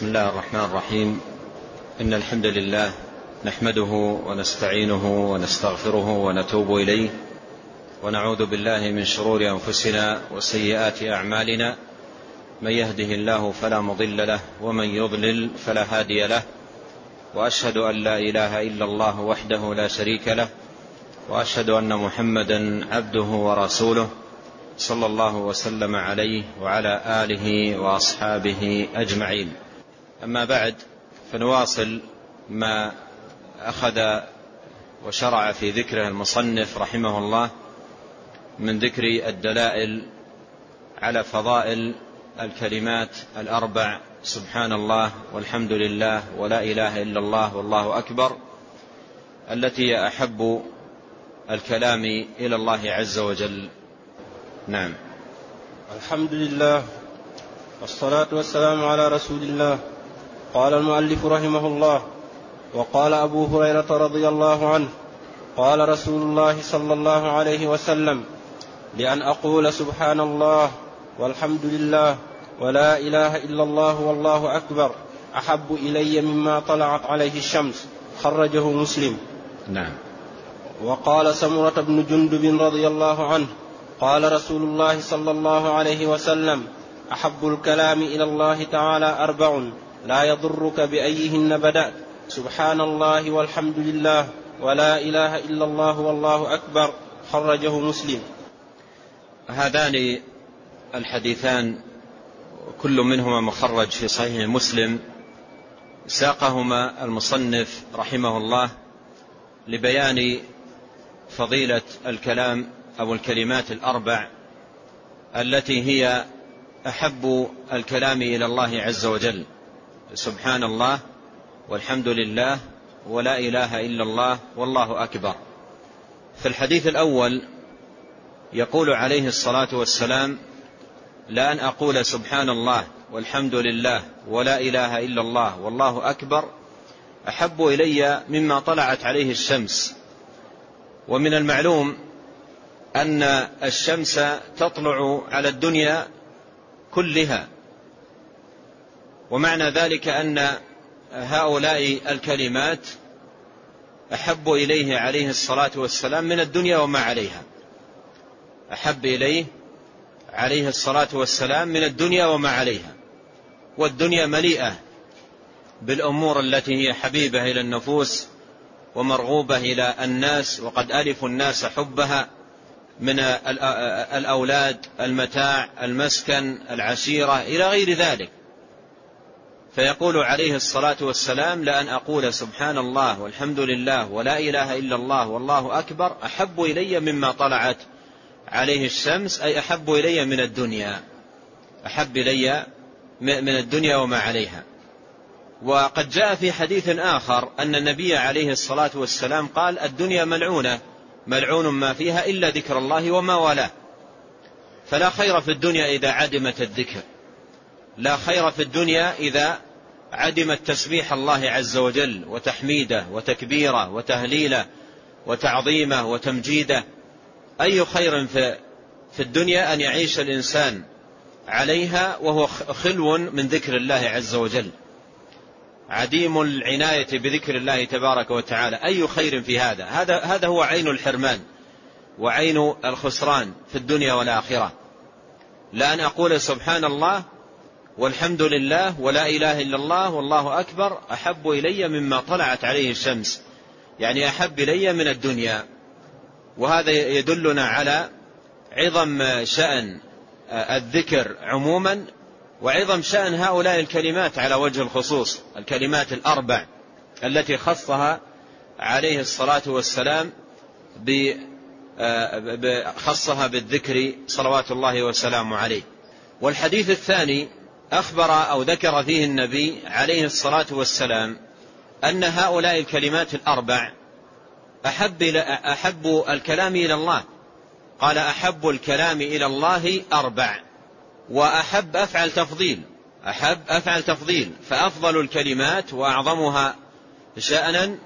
بسم الله الرحمن الرحيم. إن الحمد لله نحمده ونستعينه ونستغفره ونتوب إليه. ونعوذ بالله من شرور أنفسنا وسيئات أعمالنا. من يهده الله فلا مضل له ومن يضلل فلا هادي له. وأشهد أن لا إله إلا الله وحده لا شريك له. وأشهد أن محمدا عبده ورسوله صلى الله وسلم عليه وعلى آله وأصحابه أجمعين. أما بعد فنواصل ما أخذ وشرع في ذكره المصنف رحمه الله من ذكر الدلائل على فضائل الكلمات الأربع سبحان الله والحمد لله ولا إله إلا الله والله أكبر التي أحب الكلام إلى الله عز وجل. نعم. الحمد لله والصلاة والسلام على رسول الله. قال المؤلف رحمه الله وقال أبو هريرة رضي الله عنه قال رسول الله صلى الله عليه وسلم لأن أقول سبحان الله والحمد لله ولا إله إلا الله والله أكبر أحب إلي مما طلعت عليه الشمس خرجه مسلم. نعم. وقال سمرة بن جندب رضي الله عنه قال رسول الله صلى الله عليه وسلم أحب الكلام إلى الله تعالى أربع لا يضرك بأيهن بدات سبحان الله والحمد لله ولا إله إلا الله والله أكبر. خرجه مسلم. هذان الحديثان كل منهما مخرج في صحيح مسلم. ساقهما المصنف رحمه الله لبيان فضيلة الكلام أو الكلمات الأربع التي هي أحب الكلام إلى الله عز وجل. سبحان الله والحمد لله ولا إله إلا الله والله أكبر. في الحديث الأول يقول عليه الصلاة والسلام لأن أقول سبحان الله والحمد لله ولا إله إلا الله والله أكبر أحب إلي مما طلعت عليه الشمس. ومن المعلوم أن الشمس تطلع على الدنيا كلها ومعنى ذلك أن هؤلاء الكلمات أحب إليه عليه الصلاة والسلام من الدنيا وما عليها. أحب إليه عليه الصلاة والسلام من الدنيا وما عليها. والدنيا مليئة بالأمور التي هي حبيبة إلى النفوس ومرغوبة إلى الناس وقد ألفوا الناس حبها من الأولاد المتاع المسكن العشيرة إلى غير ذلك. فيقول عليه الصلاة والسلام لأن أقول سبحان الله والحمد لله ولا إله إلا الله والله أكبر أحب إلي مما طلعت عليه الشمس أي أحب إلي من الدنيا أحب إلي من الدنيا وما عليها. وقد جاء في حديث آخر أن النبي عليه الصلاة والسلام قال الدنيا ملعونة ملعون ما فيها إلا ذكر الله وما والاه. فلا خير في الدنيا إذا عدمت الذكر. لا خير في الدنيا إذا عدمت تسبيح الله عز وجل وتحميده وتكبيره وتهليله وتعظيمه وتمجيده. أي خير في في الدنيا أن يعيش الإنسان عليها وهو خلو من ذكر الله عز وجل. عديم العناية بذكر الله تبارك وتعالى. أي خير في هذا؟ هذا هذا هو عين الحرمان وعين الخسران في الدنيا والآخرة. لأن أقول سبحان الله والحمد لله ولا إله إلا الله والله أكبر أحب إلي مما طلعت عليه الشمس. يعني أحب إلي من الدنيا. وهذا يدلنا على عظم شأن الذكر عموما وعظم شأن هؤلاء الكلمات على وجه الخصوص الكلمات الأربع التي خصها عليه الصلاة والسلام خصها بالذكر صلوات الله وسلامه عليه. والحديث الثاني أخبر أو ذكر فيه النبي عليه الصلاة والسلام أن هؤلاء الكلمات الأربع أحب, أحب الكلام إلى الله. قال أحب الكلام إلى الله أربع وأحب أفعل تفضيل أحب أفعل تفضيل فأفضل الكلمات وأعظمها شأنا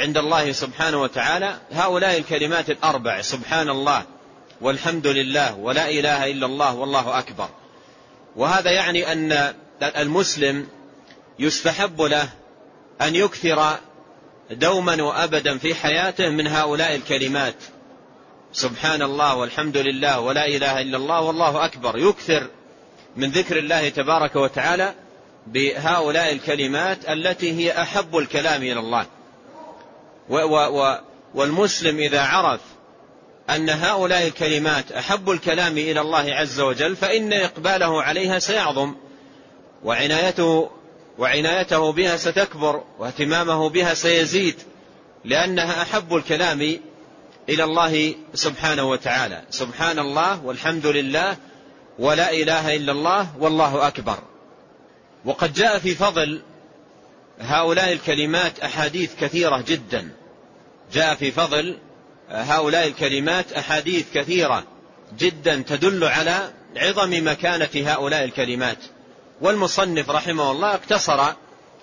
عند الله سبحانه وتعالى. هؤلاء الكلمات الأربع سبحان الله والحمد لله ولا إله إلا الله والله أكبر. وهذا يعني أن المسلم يستحب له أن يكثر دوما وأبدا في حياته من هؤلاء الكلمات. سبحان الله والحمد لله ولا إله إلا الله والله أكبر. يكثر من ذكر الله تبارك وتعالى بهؤلاء الكلمات التي هي أحب الكلام إلى الله. والمسلم إذا عرف أن هؤلاء الكلمات أحب الكلام إلى الله عز وجل فإن إقباله عليها سيعظم وعنايته وعنايته بها ستكبر واهتمامه بها سيزيد لأنها أحب الكلام إلى الله سبحانه وتعالى. سبحان الله والحمد لله ولا إله إلا الله والله أكبر. وقد جاء في فضل هؤلاء الكلمات أحاديث كثيرة جدا. جاء في فضل هؤلاء الكلمات أحاديث كثيرة جدا تدل على عظم مكانة هؤلاء الكلمات. والمصنف رحمه الله اقتصر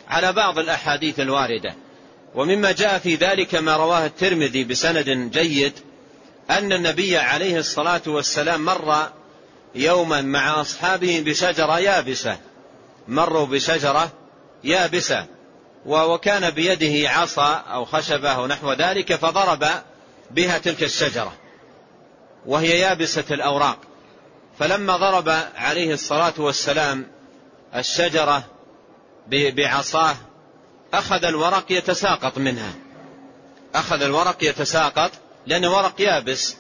على بعض الأحاديث الواردة. ومما جاء في ذلك ما رواه الترمذي بسند جيد أن النبي عليه الصلاة والسلام مر يوما مع أصحابه بشجرة يابسة. مروا بشجرة يابسة وكان بيده عصا أو خشبة أو نحو ذلك فضرب بها تلك الشجرة وهي يابسة الأوراق. فلما ضرب عليه الصلاة والسلام الشجرة بعصاه أخذ الورق يتساقط منها. أخذ الورق يتساقط لأنه ورق يابس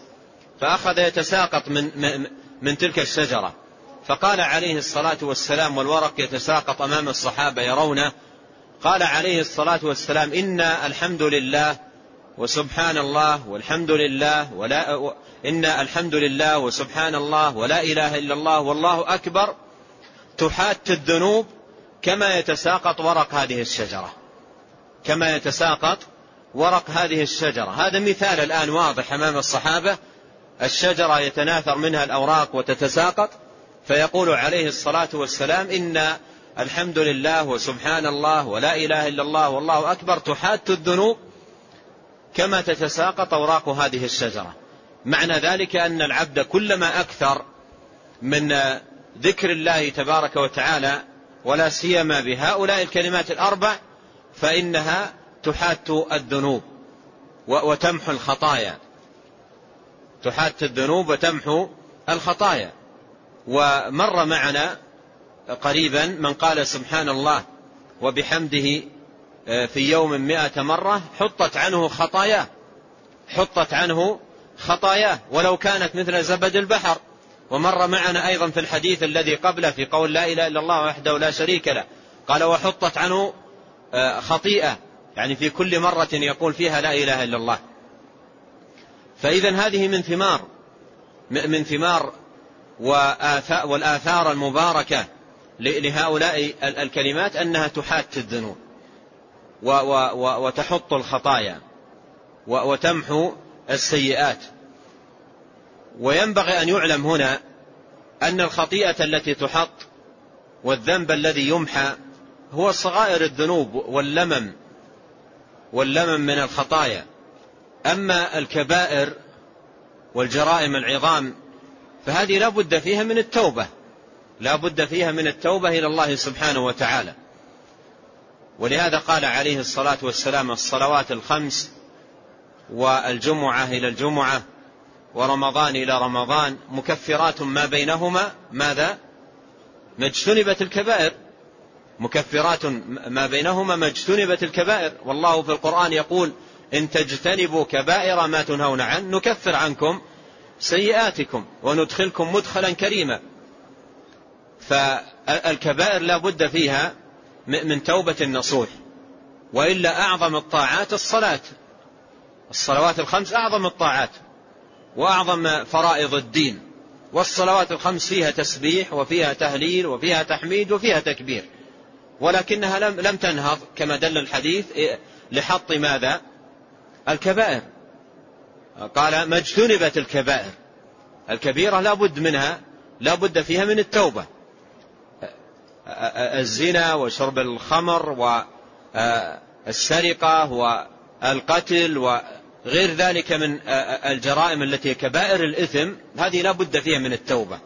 فأخذ يتساقط من, من, من تلك الشجرة. فقال عليه الصلاة والسلام والورق يتساقط أمام الصحابة يرونه قال عليه الصلاة والسلام إن الحمد لله وسبحان الله والحمد لله ولا إن الحمد لله وسبحان الله ولا إله إلا الله والله أكبر. تحات الذنوب كما يتساقط ورق هذه الشجرة. كما يتساقط ورق هذه الشجرة. هذا مثال الآن واضح أمام الصحابة. الشجرة يتناثر منها الأوراق وتتساقط. فيقول عليه الصلاة والسلام إن الحمد لله وسبحان الله ولا إله إلا الله والله أكبر. تحات الذنوب كما تتساقط أوراق هذه الشجرة. معنى ذلك أن العبد كلما أكثر من ذكر الله تبارك وتعالى ولا سيما بهؤلاء الكلمات الأربع فإنها تحات الذنوب وتمحو الخطايا. تحات الذنوب وتمحو الخطايا. ومر معنا قريبا من قال سبحان الله وبحمده في يوم مئة مرة حطت عنه خطاياه حطت عنه خطاياه ولو كانت مثل زبد البحر. ومر معنا أيضا في الحديث الذي قبله في قول لا إله إلا الله وحده لا شريك له. قال وحطت عنه آه، خطيئة. يعني في كل مرة يقول فيها لا إله إلا الله. فإذا هذه من ثمار من ثمار والآثار المباركة لهؤلاء الكلمات أنها تحات الذنوب. وتحط الخطايا وتمحو السيئات. وينبغي أن يعلم هنا أن الخطيئة التي تحط والذنب الذي يمحى هو صغائر الذنوب واللمم واللمم من الخطايا. أما الكبائر والجرائم العظام فهذه لا بد فيها من التوبة لا بد فيها من التوبة إلى الله سبحانه وتعالى. ولهذا قال عليه الصلاة والسلام الصلوات الخمس والجمعة إلى الجمعة ورمضان إلى رمضان مكفرات ما بينهما ماذا؟ ما اجتنبت الكبائر. مكفرات ما بينهما ما اجتنبت الكبائر. والله في القرآن يقول إن تجتنبوا كبائر ما تنهون عنه نكفر عنكم سيئاتكم وندخلكم مدخلا كريما. فالكبائر لا بد فيها من توبة النصوح. وإلا أعظم الطاعات الصلاة. الصلوات الخمس أعظم الطاعات. وأعظم فرائض الدين. والصلوات الخمس فيها تسبيح وفيها تهليل وفيها تحميد وفيها تكبير. ولكنها لم, لم تنهض كما دل الحديث لحط ماذا؟ الكبائر. قال ما اجتنبت الكبائر. الكبيرة لا بد منها لا بد فيها من التوبة. الزنا وشرب الخمر والسرقة والقتل وغير ذلك من الجرائم التي كبائر الإثم هذه لا بد فيها من التوبة.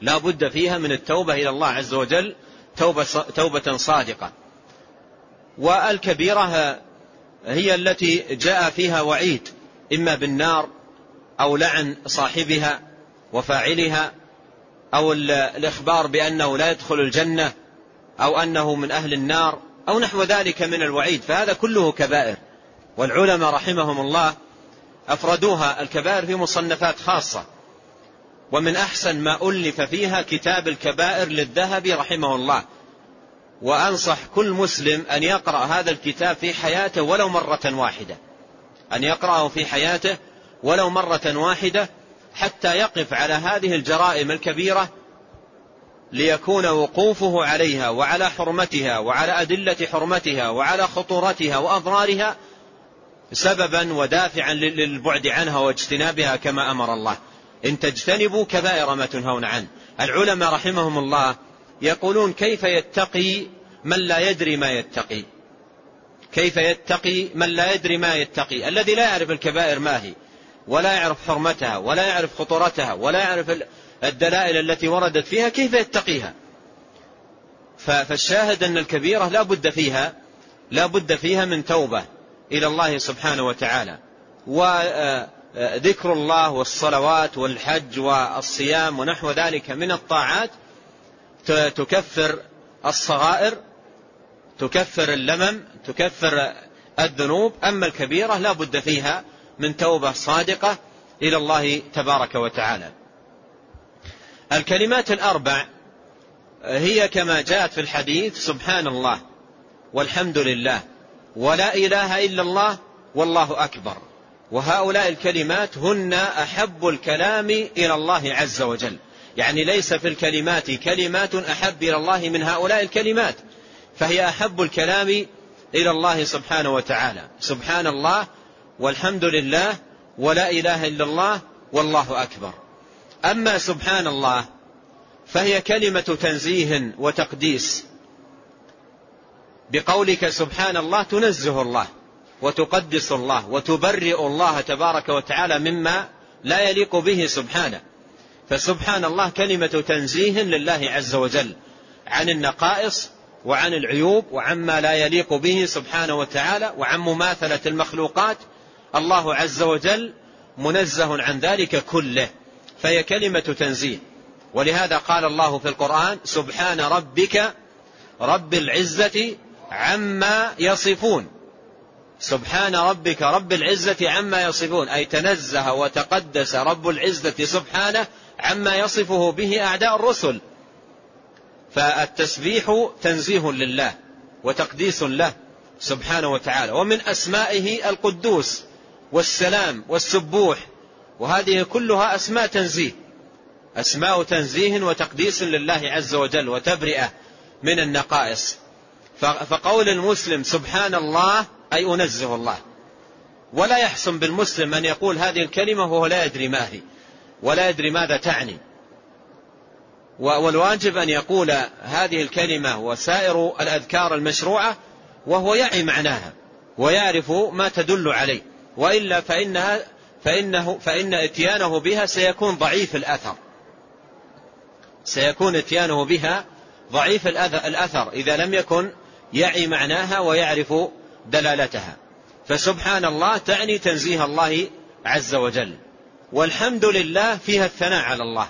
لا بد فيها من التوبة إلى الله عز وجل توبة, توبة صادقة. والكبيرة هي التي جاء فيها وعيد إما بالنار أو لعن صاحبها وفاعلها أو الإخبار بأنه لا يدخل الجنة أو أنه من أهل النار أو نحو ذلك من الوعيد فهذا كله كبائر. والعلماء رحمهم الله أفردوها الكبائر في مصنفات خاصة. ومن أحسن ما ألف فيها كتاب الكبائر للذهبي رحمه الله. وأنصح كل مسلم أن يقرأ هذا الكتاب في حياته ولو مرة واحدة. أن يقرأه في حياته ولو مرة واحدة حتى يقف على هذه الجرائم الكبيرة ليكون وقوفه عليها وعلى حرمتها وعلى أدلة حرمتها وعلى خطورتها وأضرارها سببا ودافعا للبعد عنها واجتنابها كما أمر الله. إن تجتنبوا كبائر ما تنهون عنه. العلماء رحمهم الله يقولون كيف يتقي من لا يدري ما يتقي؟ كيف يتقي من لا يدري ما يتقي؟ الذي لا يعرف الكبائر ما هي؟ ولا يعرف حرمتها ولا يعرف خطورتها ولا يعرف الدلائل التي وردت فيها كيف يتقيها؟ فالشاهد أن الكبيرة لا بد فيها لا بد فيها من توبة إلى الله سبحانه وتعالى. وذكر الله والصلوات والحج والصيام ونحو ذلك من الطاعات تكفر الصغائر تكفر اللمم تكفر الذنوب. أما الكبيرة لا بد فيها من توبة صادقة إلى الله تبارك وتعالى. الكلمات الأربع هي كما جاءت في الحديث سبحان الله والحمد لله ولا إله إلا الله والله أكبر. وهؤلاء الكلمات هن أحب الكلام إلى الله عز وجل. يعني ليس في الكلمات كلمات أحب إلى الله من هؤلاء الكلمات فهي أحب الكلام إلى الله سبحانه وتعالى. سبحان الله والحمد لله ولا إله إلا الله والله أكبر. أما سبحان الله فهي كلمة تنزيه وتقديس. بقولك سبحان الله تنزه الله وتقدس الله وتبرئ الله تبارك وتعالى مما لا يليق به سبحانه. فسبحان الله كلمة تنزيه لله عز وجل عن النقائص وعن العيوب وعما لا يليق به سبحانه وتعالى وعن مماثلة المخلوقات الله عز وجل منزه عن ذلك كله فهي كلمة تنزيه ولهذا قال الله في القرآن سبحان ربك رب العزة عما يصفون. سبحان ربك رب العزة عما يصفون. أي تنزه وتقدس رب العزة سبحانه عما يصفه به أعداء الرسل. فالتسبيح تنزيه لله وتقديس له سبحانه وتعالى. ومن أسمائه القدوس. والسلام والسبوح وهذه كلها أسماء تنزيه أسماء تنزيه وتقديس لله عز وجل وتبرئة من النقائص. فقول المسلم سبحان الله أي أنزه الله ولا يحسن بالمسلم أن يقول هذه الكلمة وهو لا يدري ما هي ولا يدري ماذا تعني. والواجب أن يقول هذه الكلمة وسائر الأذكار المشروعة وهو يعي معناها ويعرف ما تدل عليه. وإلا فإنها فإنه فإن إتيانه بها سيكون ضعيف الأثر. سيكون إتيانه بها ضعيف الأثر إذا لم يكن يعي معناها ويعرف دلالتها. فسبحان الله تعني تنزيه الله عز وجل. والحمد لله فيها الثناء على الله.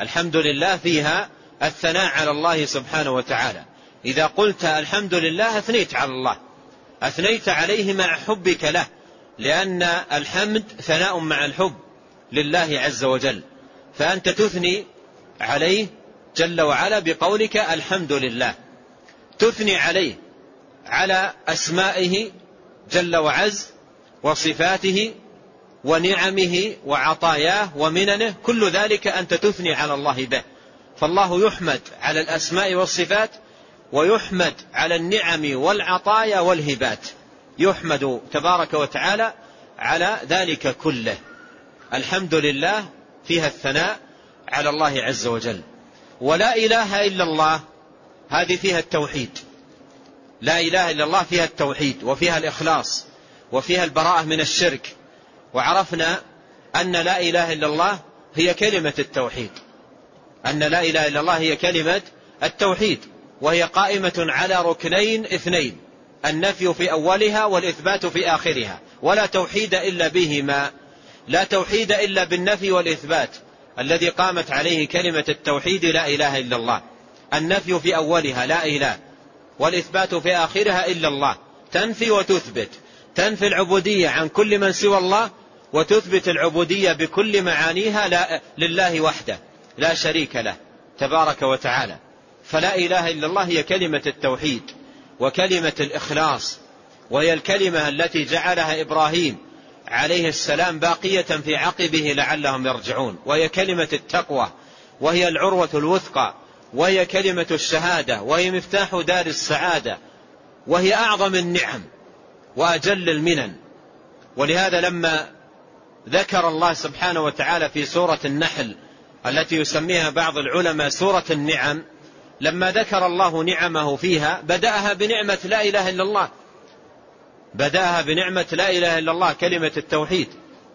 الحمد لله فيها الثناء على الله سبحانه وتعالى. إذا قلت الحمد لله أثنيت على الله. أثنيت عليه مع حبك له. لأن الحمد ثناء مع الحب لله عز وجل. فأنت تثني عليه جل وعلا بقولك الحمد لله. تثني عليه على أسمائه جل وعز وصفاته ونعمه وعطاياه ومننه. كل ذلك أنت تثني على الله به. فالله يحمد على الأسماء والصفات ويحمد على النعم والعطايا والهبات. يحمد تبارك وتعالى على ذلك كله. الحمد لله فيها الثناء على الله عز وجل. ولا إله إلا الله هذه فيها التوحيد. لا إله إلا الله فيها التوحيد وفيها الإخلاص وفيها البراءة من الشرك. وعرفنا أن لا إله إلا الله هي كلمة التوحيد. أن لا إله إلا الله هي كلمة التوحيد وهي قائمة على ركنين اثنين. النفي في أولها والإثبات في آخرها. ولا توحيد إلا بهما. لا توحيد إلا بالنفي والإثبات. الذي قامت عليه كلمة التوحيد لا إله إلا الله. النفي في أولها لا إله. والإثبات في آخرها إلا الله. تنفي وتثبت. تنفي العبودية عن كل من سوى الله وتثبت العبودية بكل معانيها لا لله وحده. لا شريك له تبارك وتعالى. فلا إله إلا الله هي كلمة التوحيد. وكلمة الإخلاص وهي الكلمة التي جعلها إبراهيم عليه السلام باقية في عقبه لعلهم يرجعون وهي كلمة التقوى وهي العروة الوثقى وهي كلمة الشهادة وهي مفتاح دار السعادة وهي أعظم النعم وأجل المنن. ولهذا لما ذكر الله سبحانه وتعالى في سورة النحل التي يسميها بعض العلماء سورة النعم لما ذكر الله نعمه فيها بدأها بنعمة لا إله إلا الله. بدأها بنعمة لا إله إلا الله كلمة التوحيد.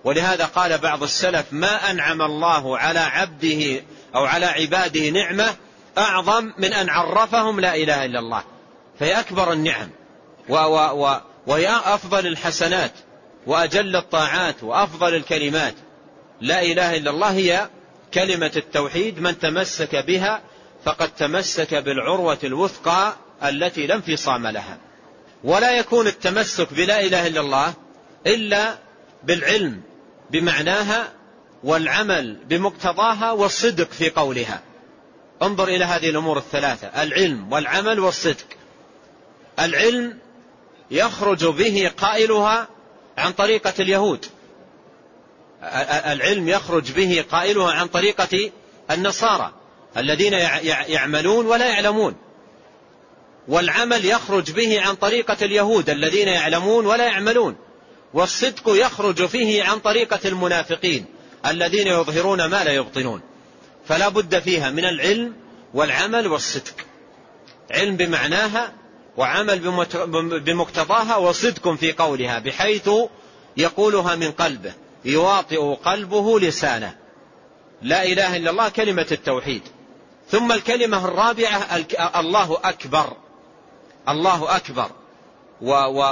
ولهذا قال بعض السلف ما أنعم الله على عبده أو على عباده نعمة أعظم من أن عرفهم لا إله إلا الله. فهي أكبر النعم وهي أفضل الحسنات وأجل الطاعات وأفضل الكلمات. لا إله إلا الله هي كلمة التوحيد من تمسك بها فقد تمسك بالعروة الوثقى التي لا انفصام لها. ولا يكون التمسك بلا إله إلا الله إلا بالعلم بمعناها والعمل بمقتضاها والصدق في قولها. انظر إلى هذه الأمور الثلاثة العلم والعمل والصدق. العلم يخرج به قائلها عن طريقة اليهود. العلم يخرج به قائلها عن طريقة النصارى. الذين يعملون ولا يعلمون. والعمل يخرج به عن طريقة اليهود الذين يعلمون ولا يعملون. والصدق يخرج فيه عن طريقة المنافقين الذين يظهرون ما لا يبطنون. فلا بد فيها من العلم والعمل والصدق. علم بمعناها وعمل بمقتضاها وصدق في قولها بحيث يقولها من قلبه يواطئ قلبه لسانه. لا إله إلا الله كلمة التوحيد. ثم الكلمة الرابعة الله أكبر. الله أكبر.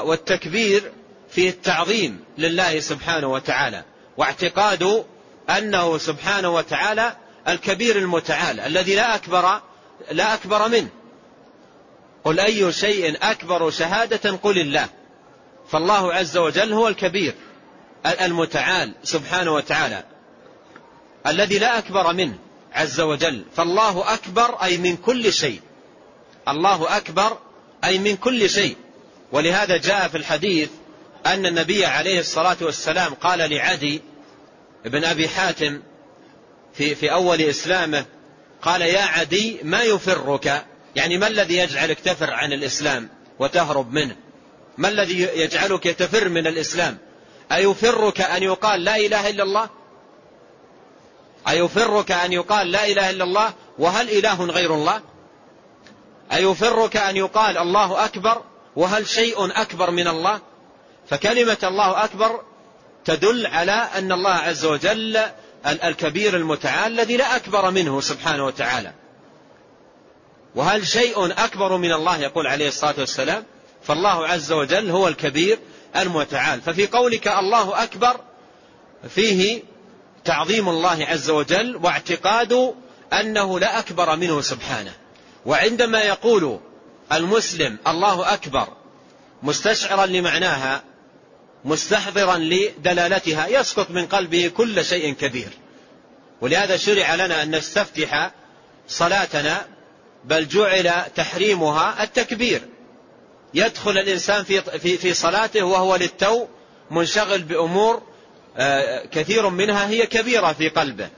والتكبير فيه التعظيم لله سبحانه وتعالى واعتقاد أنه سبحانه وتعالى الكبير المتعال الذي لا أكبر لا أكبر منه. قل أي شيء أكبر شهادة قل الله. فالله عز وجل هو الكبير المتعال سبحانه وتعالى الذي لا أكبر منه. عز وجل. فالله أكبر أي من كل شيء. الله أكبر أي من كل شيء. ولهذا جاء في الحديث أن النبي عليه الصلاة والسلام قال لعدي بن أبي حاتم في, في أول إسلامه قال يا عدي ما يفرك؟ يعني ما الذي يجعلك تفر عن الإسلام وتهرب منه؟ ما الذي يجعلك تفر من الإسلام؟ أيفرك أن يقال لا إله إلا الله؟ أيفرك أن يقال لا إله إلا الله؟ وهل إله غير الله؟ أيفرك أن يقال الله أكبر؟ وهل شيء أكبر من الله؟ فكلمة الله أكبر تدل على أن الله عز وجل الكبير المتعال الذي لا أكبر منه سبحانه وتعالى. وهل شيء أكبر من الله؟ يقول عليه الصلاة والسلام. فالله عز وجل هو الكبير المتعال. ففي قولك الله أكبر فيه تعظيم الله عز وجل واعتقاد أنه لا أكبر منه سبحانه. وعندما يقول المسلم الله أكبر مستشعرا لمعناها مستحضرا لدلالتها يسقط من قلبه كل شيء كبير. ولهذا شرع لنا أن نستفتح صلاتنا بل جعل تحريمها التكبير. يدخل الإنسان في, في, في صلاته وهو للتو منشغل بأمور كثير منها هي كبيرة في قلبه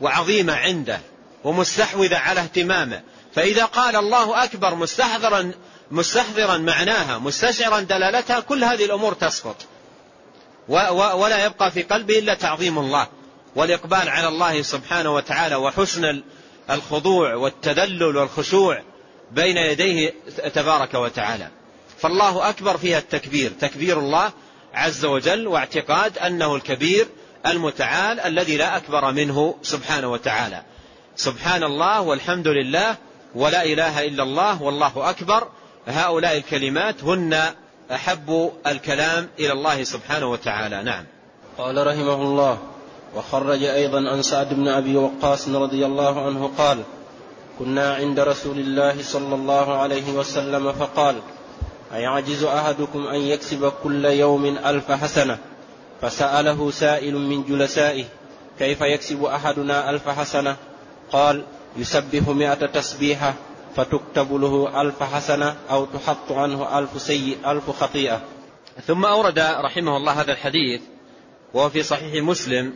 وعظيمة عنده ومستحوذة على اهتمامه. فإذا قال الله أكبر مستحضرا مستحضرا معناها مستشعرا دلالتها كل هذه الأمور تسقط. ولا يبقى في قلبه إلا تعظيم الله والإقبال على الله سبحانه وتعالى وحسن الخضوع والتذلل والخشوع بين يديه تبارك وتعالى. فالله أكبر فيها التكبير تكبير الله عز وجل واعتقاد أنه الكبير المتعال الذي لا أكبر منه سبحانه وتعالى. سبحان الله والحمد لله ولا إله إلا الله والله أكبر. هؤلاء الكلمات هن أحب الكلام إلى الله سبحانه وتعالى. نعم. قال رحمه الله وخرج أيضا عن سعد بن أبي وقاص رضي الله عنه قال كنا عند رسول الله صلى الله عليه وسلم فقال أيعجز أحدكم أن يكسب كل يوم ألف حسنة؟ فسأله سائل من جلسائه كيف يكسب أحدنا ألف حسنة؟ قال يسبح مئة تسبيحة فتكتب له ألف حسنة أو تحط عنه ألف سيء ألف خطيئة. ثم أورد رحمه الله هذا الحديث وهو في صحيح مسلم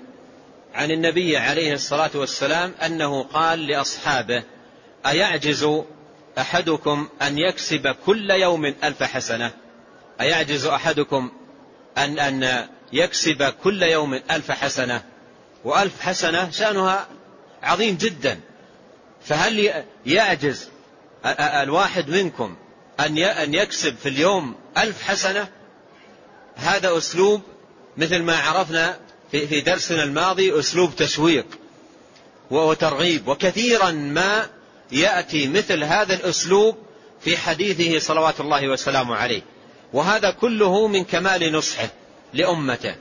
عن النبي عليه الصلاة والسلام أنه قال لأصحابه أيعجز أحدكم أن يكسب كل يوم ألف حسنة. أيعجز أحدكم أن أن يكسب كل يوم ألف حسنة؟ وألف حسنة شأنها عظيم جدا. فهل يعجز الواحد منكم أن يكسب في اليوم ألف حسنة؟ هذا أسلوب مثل ما عرفنا في درسنا الماضي أسلوب تشويق وترغيب. وكثيرا ما يأتي مثل هذا الأسلوب في حديثه صلوات الله وسلامه عليه. وهذا كله من كمال نصحه لأمته.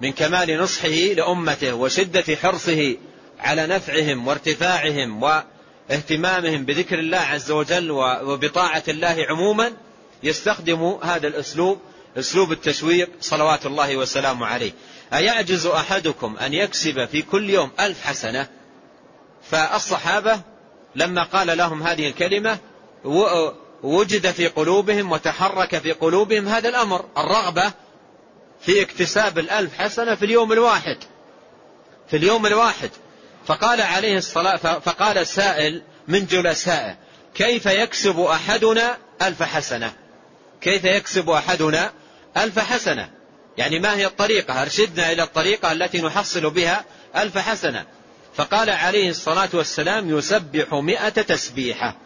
من كمال نصحه لأمته وشدة حرصه على نفعهم وارتفاعهم واهتمامهم بذكر الله عز وجل وبطاعة الله عموما يستخدم هذا الأسلوب أسلوب التشويق صلوات الله وسلامه عليه. أيعجز أحدكم أن يكسب في كل يوم ألف حسنة؟ فالصحابة لما قال لهم هذه الكلمة وجد في قلوبهم وتحرك في قلوبهم هذا الأمر. الرغبة في اكتساب الألف حسنة في اليوم الواحد. في اليوم الواحد. فقال عليه الصلاة فقال السائل من جلسائه كيف يكسب أحدنا ألف حسنة؟ كيف يكسب أحدنا ألف حسنة؟ يعني ما هي الطريقة؟ أرشدنا إلى الطريقة التي نحصل بها ألف حسنة؟ فقال عليه الصلاة والسلام يسبح مئة تسبيحة.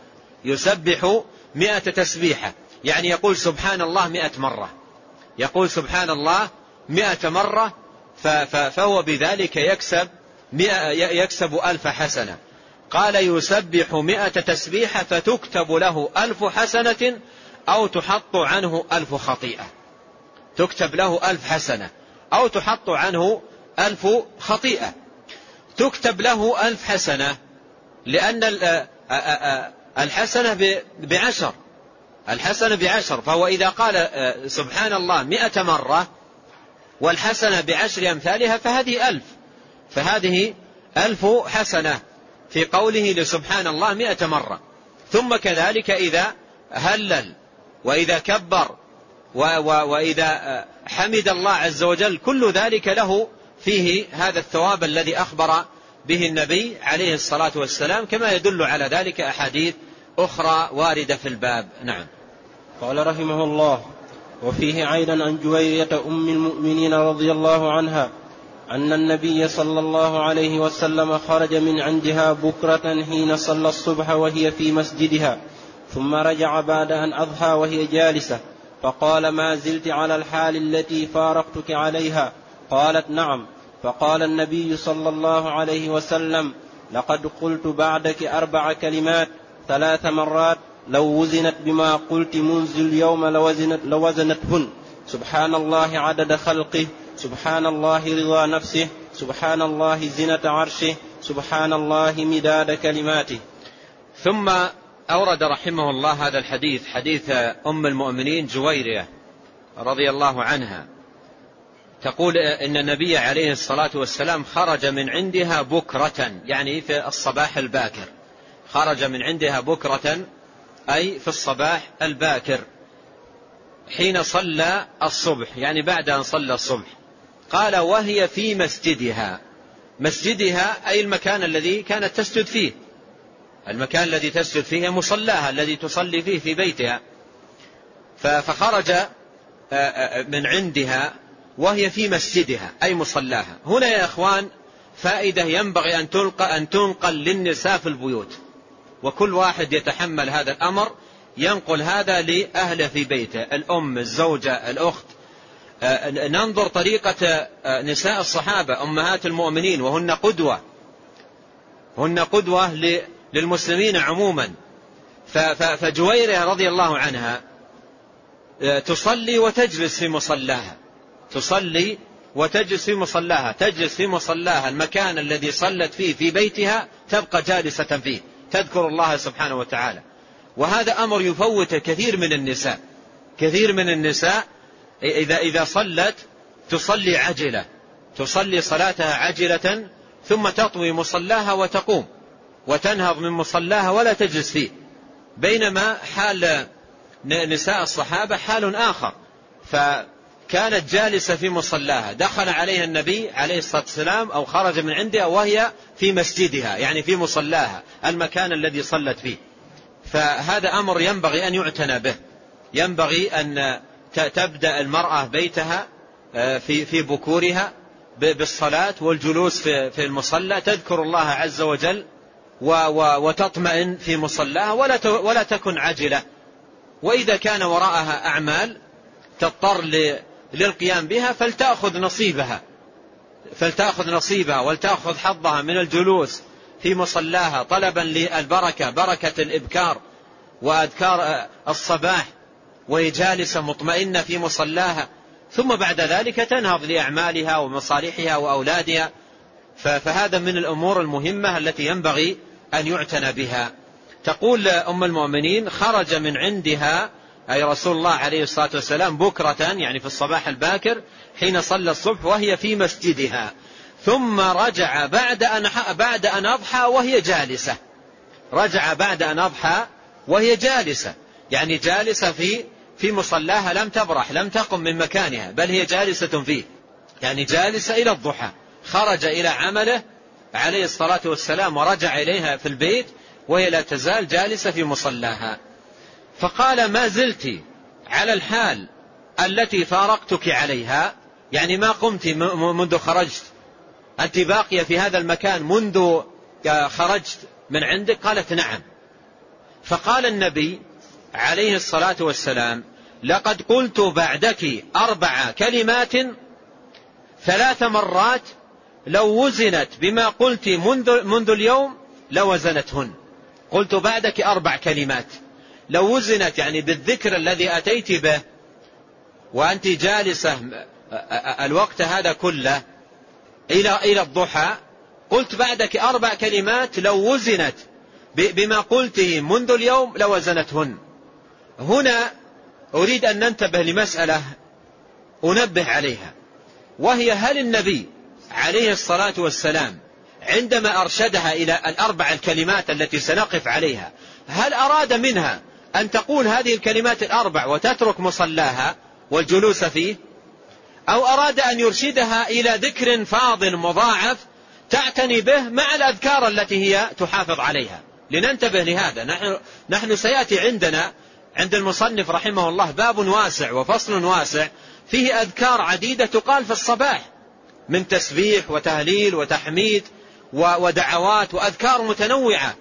يسبح مئة تسبيحة. يعني يقول سبحان الله مئة مرة. يقول سبحان الله مئة مرة فهو بذلك يكسب يكسب ألف حسنة. قال يسبح مئة تسبيحة فتكتب له ألف حسنة أو تحط عنه ألف خطيئة. تكتب له ألف حسنة أو تحط عنه ألف خطيئة. تكتب له ألف حسنة لأن الحسنة بعشر. الحسنة بعشر فهو إذا قال سبحان الله مئة مرة والحسنة بعشر أمثالها فهذه ألف. فهذه ألف حسنة في قوله لسبحان الله مئة مرة. ثم كذلك إذا هلل وإذا كبر وإذا حمد الله عز وجل كل ذلك له فيه هذا الثواب الذي أخبر به النبي عليه الصلاة والسلام كما يدل على ذلك أحاديث أخرى واردة في الباب. نعم. قال رحمه الله وفيه أيضا عن جويرية أم المؤمنين رضي الله عنها أن النبي صلى الله عليه وسلم خرج من عندها بكرة حين صلى الصبح وهي في مسجدها ثم رجع بعد أن أضحى وهي جالسة فقال ما زلت على الحال التي فارقتك عليها قالت نعم. فقال النبي صلى الله عليه وسلم لقد قلت بعدك أربع كلمات ثلاث مرات لو وزنت بما قلت منذ اليوم لوزنت لوزنتهن. سبحان الله عدد خلقه سبحان الله رضا نفسه سبحان الله زنة عرشه سبحان الله مداد كلماته. ثم أورد رحمه الله هذا الحديث حديث أم المؤمنين جويرية رضي الله عنها. تقول إن النبي عليه الصلاة والسلام خرج من عندها بكرة يعني في الصباح الباكر. خرج من عندها بكرة أي في الصباح الباكر حين صلى الصبح يعني بعد أن صلى الصبح. قال وهي في مسجدها. مسجدها أي المكان الذي كانت تسجد فيه. المكان الذي تسجد فيه مصلاها الذي تصلي فيه في بيتها. فخرج من عندها وهي في مسجدها أي مصلاها. هنا يا إخوان فائدة ينبغي أن تلقى أن تنقل للنساء في البيوت. وكل واحد يتحمل هذا الأمر ينقل هذا لأهله في بيته. الأم الزوجة الأخت. ننظر طريقة نساء الصحابة أمهات المؤمنين. وهن قدوة. هن قدوة للمسلمين عموما. فجويرة رضي الله عنها آه، تصلي وتجلس في مصلاها. تصلي وتجلس في مصلاها تجلس في مصلاها المكان الذي صلت فيه في بيتها تبقى جالسة فيه تذكر الله سبحانه وتعالى. وهذا أمر يفوت كثير من النساء كثير من النساء إذا إذا صلت تصلي عجلة تصلي صلاتها عجلة ثم تطوي مصلاها وتقوم وتنهض من مصلاها ولا تجلس فيه. بينما حال نساء الصحابة حال آخر فكانت جالسة في مصلاها. دخل عليها النبي عليه الصلاة والسلام أو خرج من عندها وهي في مسجدها يعني في مصلاها المكان الذي صلت فيه. فهذا أمر ينبغي أن يعتنى به. ينبغي أن تبدأ المرأة بيتها آه، في في بكورها بالصلاة والجلوس في المصلى. تذكر الله عز وجل وتطمئن في مصلاها ولا ولا تكن عجلة وإذا كان وراءها أعمال تضطر للقيام بها فلتأخذ نصيبها. فلتأخذ نصيبها ولتأخذ حظها من الجلوس في مصلاها طلبا للبركة بركة الإبكار وأذكار الصباح وهي جالسة مطمئنة في مصلاها. ثم بعد ذلك تنهض لأعمالها ومصالحها وأولادها. فهذا من الأمور المهمة التي ينبغي أن يعتنى بها. تقول أم المؤمنين خرج من عندها أي رسول الله عليه الصلاة والسلام بكرة يعني في الصباح الباكر حين صلى الصبح وهي في مسجدها. ثم رجع بعد أن بعد أن أضحى وهي جالسة. رجع بعد أن أضحى وهي جالسة. يعني جالسة في في مصلاها لم تبرح لم تقم من مكانها بل هي جالسة فيه. يعني جالسة إلى الضحى. خرج إلى عمله عليه الصلاة والسلام ورجع إليها في البيت وهي لا تزال جالسة في مصلاها. فقال ما زلت على الحال التي فارقتك عليها يعني ما قمت منذ خرجت. أنت باقية في هذا المكان منذ خرجت من عندك؟ قالت نعم. فقال النبي عليه الصلاة والسلام لقد قلت بعدك أربع كلمات ثلاث مرات لو وزنت بما قلت منذ, منذ اليوم لوزنتهن. قلت بعدك أربع كلمات. لو وزنت يعني بالذكر الذي أتيت به وأنت جالسة الوقت هذا كله إلى إلى الضحى قلت بعدك أربع كلمات لو وزنت بما قلته منذ اليوم لوزنتهن. هنا أريد أن ننتبه لمسألة أنبه عليها وهي هل النبي عليه الصلاة والسلام عندما أرشدها إلى الأربع الكلمات التي سنقف عليها هل أراد منها أن تقول هذه الكلمات الأربع وتترك مصلاها والجلوس فيه أو أراد أن يرشدها إلى ذكر فاضل مضاعف تعتني به مع الأذكار التي هي تحافظ عليها. لننتبه لهذا. نحن, نحن سيأتي عندنا عند المصنف رحمه الله باب واسع وفصل واسع فيه أذكار عديدة تقال في الصباح من تسبيح وتهليل وتحميد ودعوات وأذكار متنوعة.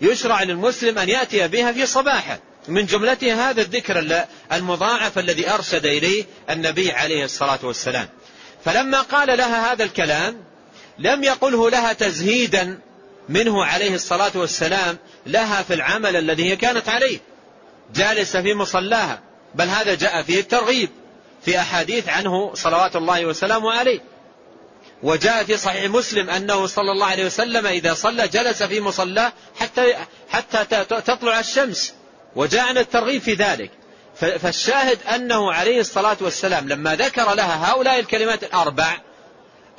يشرع للمسلم أن يأتي بها في صباحه. من جملتها هذا الذكر المضاعف الذي أرشد إليه النبي عليه الصلاة والسلام. فلما قال لها هذا الكلام لم يقله لها تزهيدا منه عليه الصلاة والسلام لها في العمل الذي هي كانت عليه. جالسة في مصلاها. بل هذا جاء فيه الترغيب في أحاديث عنه صلوات الله وسلامه عليه. وجاء في صحيح مسلم أنه صلى الله عليه وسلم إذا صلى جلس في مصلاه حتى, حتى تطلع الشمس. وجاء عن الترغيب في ذلك. فالشاهد أنه عليه الصلاة والسلام لما ذكر لها هؤلاء الكلمات الأربع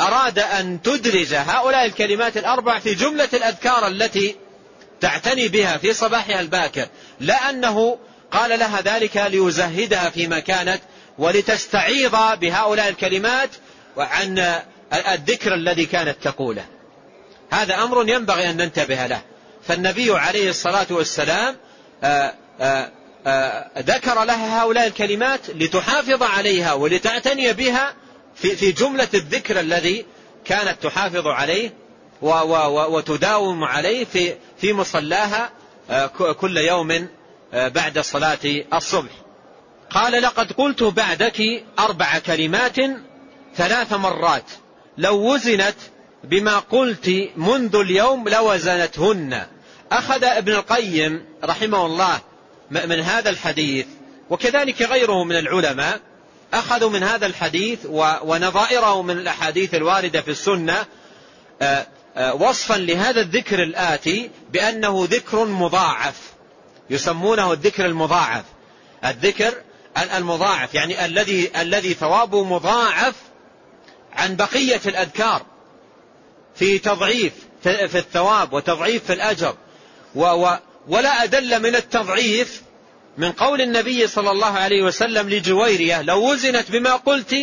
أراد أن تدرج هؤلاء الكلمات الأربع في جملة الأذكار التي تعتني بها في صباحها الباكر. لا أنه قال لها ذلك ليزهدها فيما كانت ولتستعيض بهؤلاء الكلمات عن الذكر الذي كانت تقوله. هذا أمر ينبغي أن ننتبه له. فالنبي عليه الصلاة والسلام آآ آآ آآ ذكر لها هؤلاء الكلمات لتحافظ عليها ولتعتني بها في, في جملة الذكر الذي كانت تحافظ عليه وتداوم عليه في, في مصلاها كل يوم بعد صلاة الصبح. قال لقد قلت بعدك أربع كلمات ثلاث مرات. لو وزنت بما قلت منذ اليوم لوزنتهن. أخذ ابن القيم رحمه الله من هذا الحديث وكذلك غيره من العلماء أخذوا من هذا الحديث ونظائره من الأحاديث الواردة في السنة آه، آه، وصفا لهذا الذكر الآتي بأنه ذكر مضاعف يسمونه الذكر المضاعف. الذكر المضاعف يعني الذي الذي ثوابه مضاعف عن بقية الأذكار في تضعيف في الثواب وتضعيف في الأجر. ولا أدل من التضعيف من قول النبي صلى الله عليه وسلم لجويرية لو وزنت بما قلت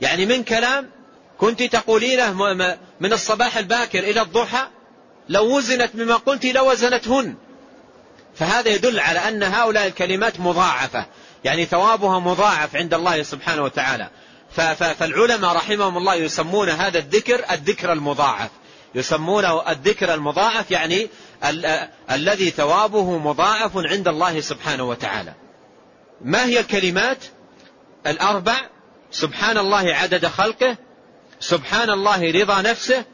يعني من كلام كنت تقولينه من الصباح الباكر إلى الضحى لو وزنت بما قلت لوزنتهن. فهذا يدل على أن هؤلاء الكلمات مضاعفة يعني ثوابها مضاعف عند الله سبحانه وتعالى. فالعلماء رحمهم الله يسمون هذا الذكر الذكر المضاعف. يسمونه الذكر المضاعف يعني ال الذي ثوابه مضاعف عند الله سبحانه وتعالى. ما هي الكلمات؟ الأربع سبحان الله عدد خلقه سبحان الله رضا نفسه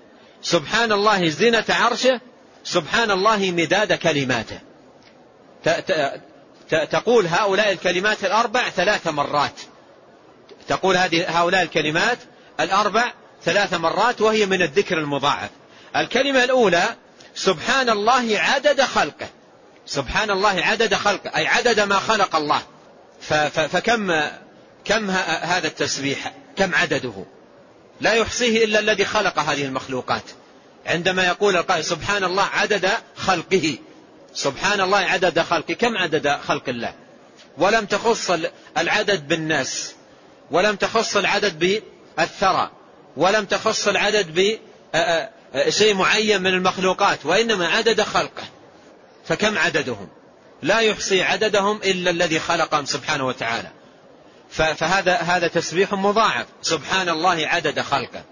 سبحان الله زينة عرشه سبحان الله مداد كلماته. تقول هؤلاء الكلمات الأربع ثلاث مرات. تقول هذه هؤلاء الكلمات الأربع ثلاث مرات وهي من الذكر المضاعف. الكلمة الأولى سبحان الله عدد خلقه. سبحان الله عدد خلقه أي عدد ما خلق الله. فكم كم هذا التسبيح؟ كم عدده؟ لا يحصيه إلا الذي خلق هذه المخلوقات. عندما يقول القائل سبحان الله عدد خلقه. سبحان الله عدد خلقه. كم عدد خلق الله؟ ولم تخص العدد بالناس. ولم تخص العدد بالثرى ولم تخص العدد بشيء معين من المخلوقات وإنما عدد خلقه. فكم عددهم؟ لا يحصي عددهم إلا الذي خلقهم سبحانه وتعالى. فهذا هذا تسبيح مضاعف. سبحان الله عدد خلقه.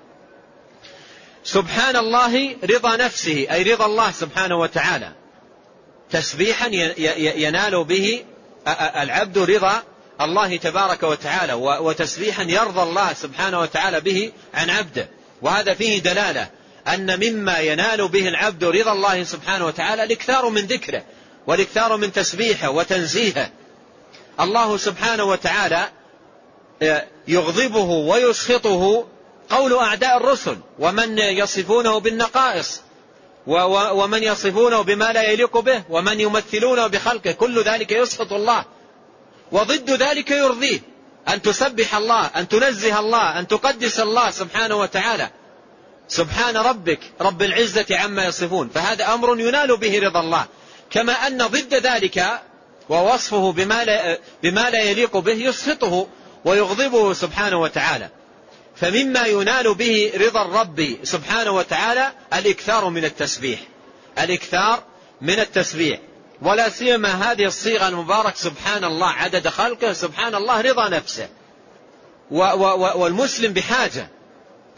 سبحان الله رضا نفسه أي رضا الله سبحانه وتعالى. تسبيحا ينال به العبد رضا الله تبارك وتعالى وتسبيحا يرضى الله سبحانه وتعالى به عن عبده. وهذا فيه دلالة أن مما ينال به العبد رضا الله سبحانه وتعالى الإكثار من ذكره والإكثار من تسبيحه وتنزيهه. الله سبحانه وتعالى يغضبه ويسخطه قول أعداء الرسل ومن يصفونه بالنقائص ومن يصفونه بما لا يليق به ومن يمثلونه بخلقه. كل ذلك يسخط الله. وضد ذلك يرضيه. أن تسبح الله أن تنزه الله أن تقدس الله سبحانه وتعالى. سبحان ربك رب العزة عما يصفون. فهذا أمر ينال به رضا الله. كما أن ضد ذلك ووصفه بما لا, بما لا يليق به يسخطه ويغضبه سبحانه وتعالى. فمما ينال به رضا الرب سبحانه وتعالى الإكثار من التسبيح. الإكثار من التسبيح. ولا سيما هذه الصيغة المبارك سبحان الله عدد خلقه سبحان الله رضا نفسه. والمسلم بحاجة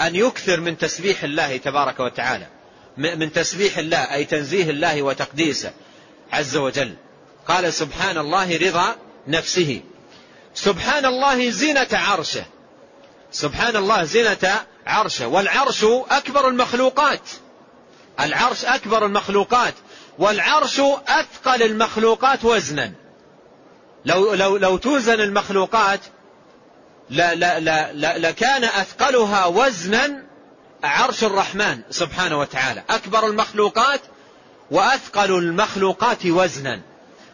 أن يكثر من تسبيح الله تبارك وتعالى من تسبيح الله أي تنزيه الله وتقديسه عز وجل. قال سبحان الله رضا نفسه. سبحان الله زينة عرشه. سبحان الله زينة عرشه. والعرش أكبر المخلوقات. العرش أكبر المخلوقات. والعرش أثقل المخلوقات وزنا. لو, لو, لو توزن المخلوقات لا لا لا لا لكان أثقلها وزنا عرش الرحمن سبحانه وتعالى. أكبر المخلوقات وأثقل المخلوقات وزنا.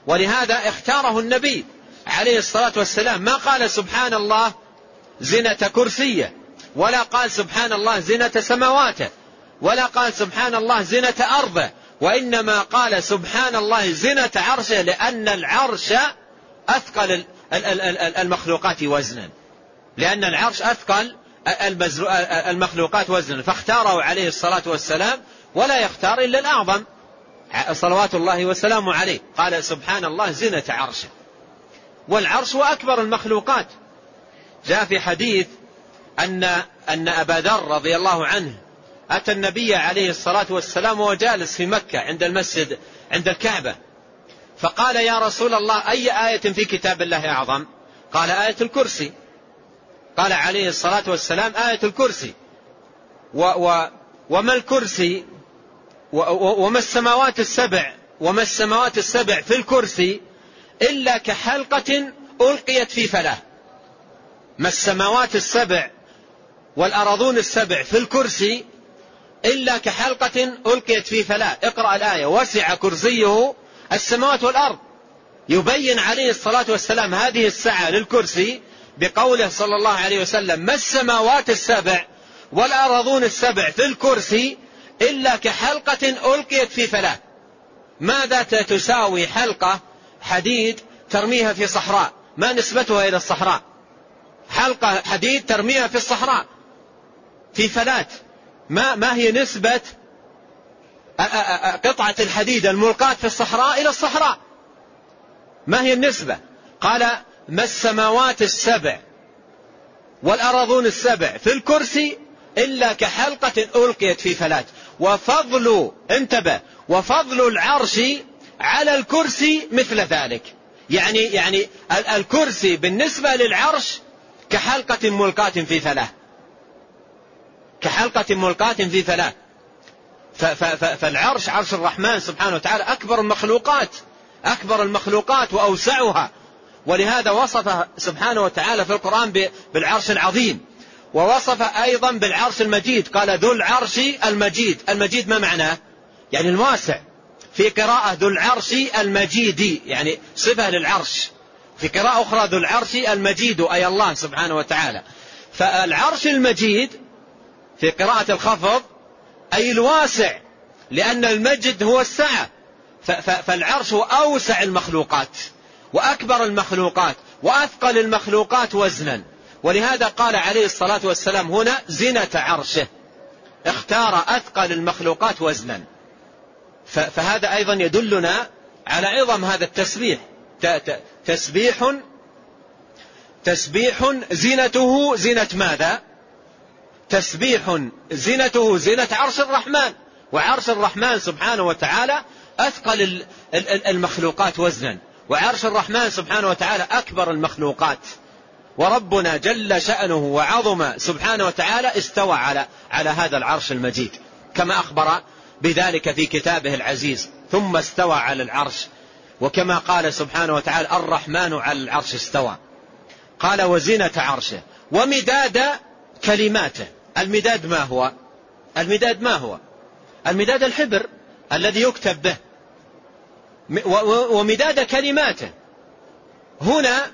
ولهذا اختاره النبي عليه الصلاة والسلام. ما قال سبحان الله زنة كرسيه ولا قال سبحان الله زنة سماواته ولا قال سبحان الله زنة أرضه وإنما قال سبحان الله زنة عرشه لأن العرش أثقل المخلوقات وزنا. لأن العرش أثقل المخلوقات وزنا. فاختاره عليه الصلاة والسلام ولا يختار إلا الأعظم. صلوات الله وسلامه عليه. قال سبحان الله زنة عرشه. والعرش هو أكبر المخلوقات. جاء في حديث أن أن أبا ذر رضي الله عنه أتى النبي عليه الصلاة والسلام وهو جالس في مكة عند المسجد عند الكعبة. فقال يا رسول الله أي آية في كتاب الله أعظم؟ قال آية الكرسي. قال عليه الصلاة والسلام آية الكرسي. و و وما الكرسي؟ و وما السماوات السبع؟ وما السماوات السبع في الكرسي؟ إلا كحلقة ألقيت في فلاه. ما السماوات السبع والأراضون السبع في الكرسي؟ إلا كحلقة ألقيت في فلاة. اقرأ الآية. وسع كرسيه السماوات والأرض. يبين عليه الصلاة والسلام هذه السعة للكرسي بقوله صلى الله عليه وسلم ما السماوات السبع والأراضون السبع في الكرسي إلا كحلقة ألقيت في فلاة ماذا تساوي حلقة حديد ترميها في صحراء؟ ما نسبتها إلى الصحراء؟ حلقة حديد ترميها في الصحراء. في فلاة ما, ما هي نسبة قطعة الحديد الملقاة في الصحراء إلى الصحراء؟ ما هي النسبة؟ قال ما السماوات السبع والأراضون السبع في الكرسي إلا كحلقة ألقيت في فلاة وفضل انتبه وفضل العرش على الكرسي مثل ذلك. يعني يعني الكرسي بالنسبة للعرش كحلقة ملقاة في فلاة. كحلقة ملقاة في فلاة فالعرش عرش الرحمن سبحانه وتعالى أكبر المخلوقات أكبر المخلوقات وأوسعها. ولهذا وصف سبحانه وتعالى في القرآن بالعرش العظيم. ووصف أيضا بالعرش المجيد. قال ذو العرش المجيد. المجيد ما معناه؟ يعني الواسع. في قراءة ذو العرش المجيد يعني صفة للعرش. في قراءة أخرى ذو العرش المجيد أي الله سبحانه وتعالى. فالعرش المجيد في قراءة الخفض أي الواسع لأن المجد هو السعة. فالعرش هو أوسع المخلوقات وأكبر المخلوقات وأثقل المخلوقات وزنا. ولهذا قال عليه الصلاة والسلام هنا زنة عرشه. اختار أثقل المخلوقات وزنا. فهذا أيضا يدلنا على عظم هذا التسبيح. تسبيح تسبيح زينته زينة ماذا؟ تسبيح زينته زينة عرش الرحمن. وعرش الرحمن سبحانه وتعالى أثقل المخلوقات وزنا. وعرش الرحمن سبحانه وتعالى أكبر المخلوقات. وربنا جل شأنه وعظم سبحانه وتعالى استوى على على هذا العرش المجيد. كما أخبر بذلك في كتابه العزيز. ثم استوى على العرش. وكما قال سبحانه وتعالى الرحمن على العرش استوى. قال وزنة عرشه. ومداد كلماته. المداد ما هو؟ المداد ما هو؟ المداد الحبر الذي يكتب به. ومداد كلماته. هنا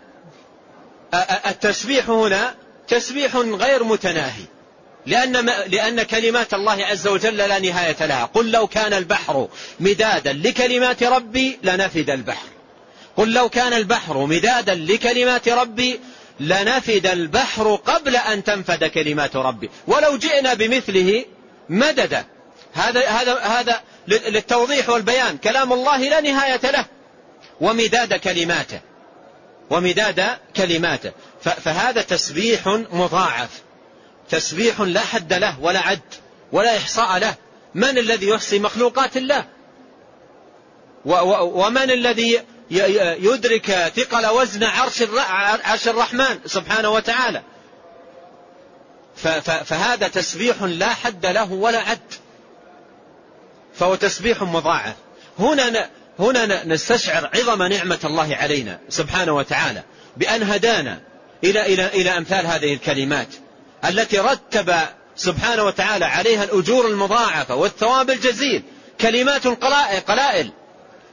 التسبيح هنا تسبيح غير متناهي. لأن, لأن كلمات الله عز وجل لا نهاية لها. قل لو كان البحر مدادا لكلمات ربي لنفد البحر. قل لو كان البحر مدادا لكلمات ربي لنفد البحر قبل أن تنفد كلمات ربي. ولو جئنا بمثله مددا. هذا هذا هذا للتوضيح والبيان. كلام الله لا نهاية له. ومداد كلماته. ومداد كلماته. فهذا تسبيح مضاعف. تسبيح لا حد له ولا عد ولا إحصاء له. من الذي يحصي مخلوقات الله؟ ومن الذي يدرك ثقل وزن عرش عرش الرحمن سبحانه وتعالى. فهذا تسبيح لا حد له ولا عد. فهو تسبيح مضاعف. هنا هنا نستشعر عظم نعمة الله علينا سبحانه وتعالى بأن هدانا إلى إلى إلى أمثال هذه الكلمات التي رتب سبحانه وتعالى عليها الأجور المضاعفة والثواب الجزيل. كلمات قلائل, قلائل.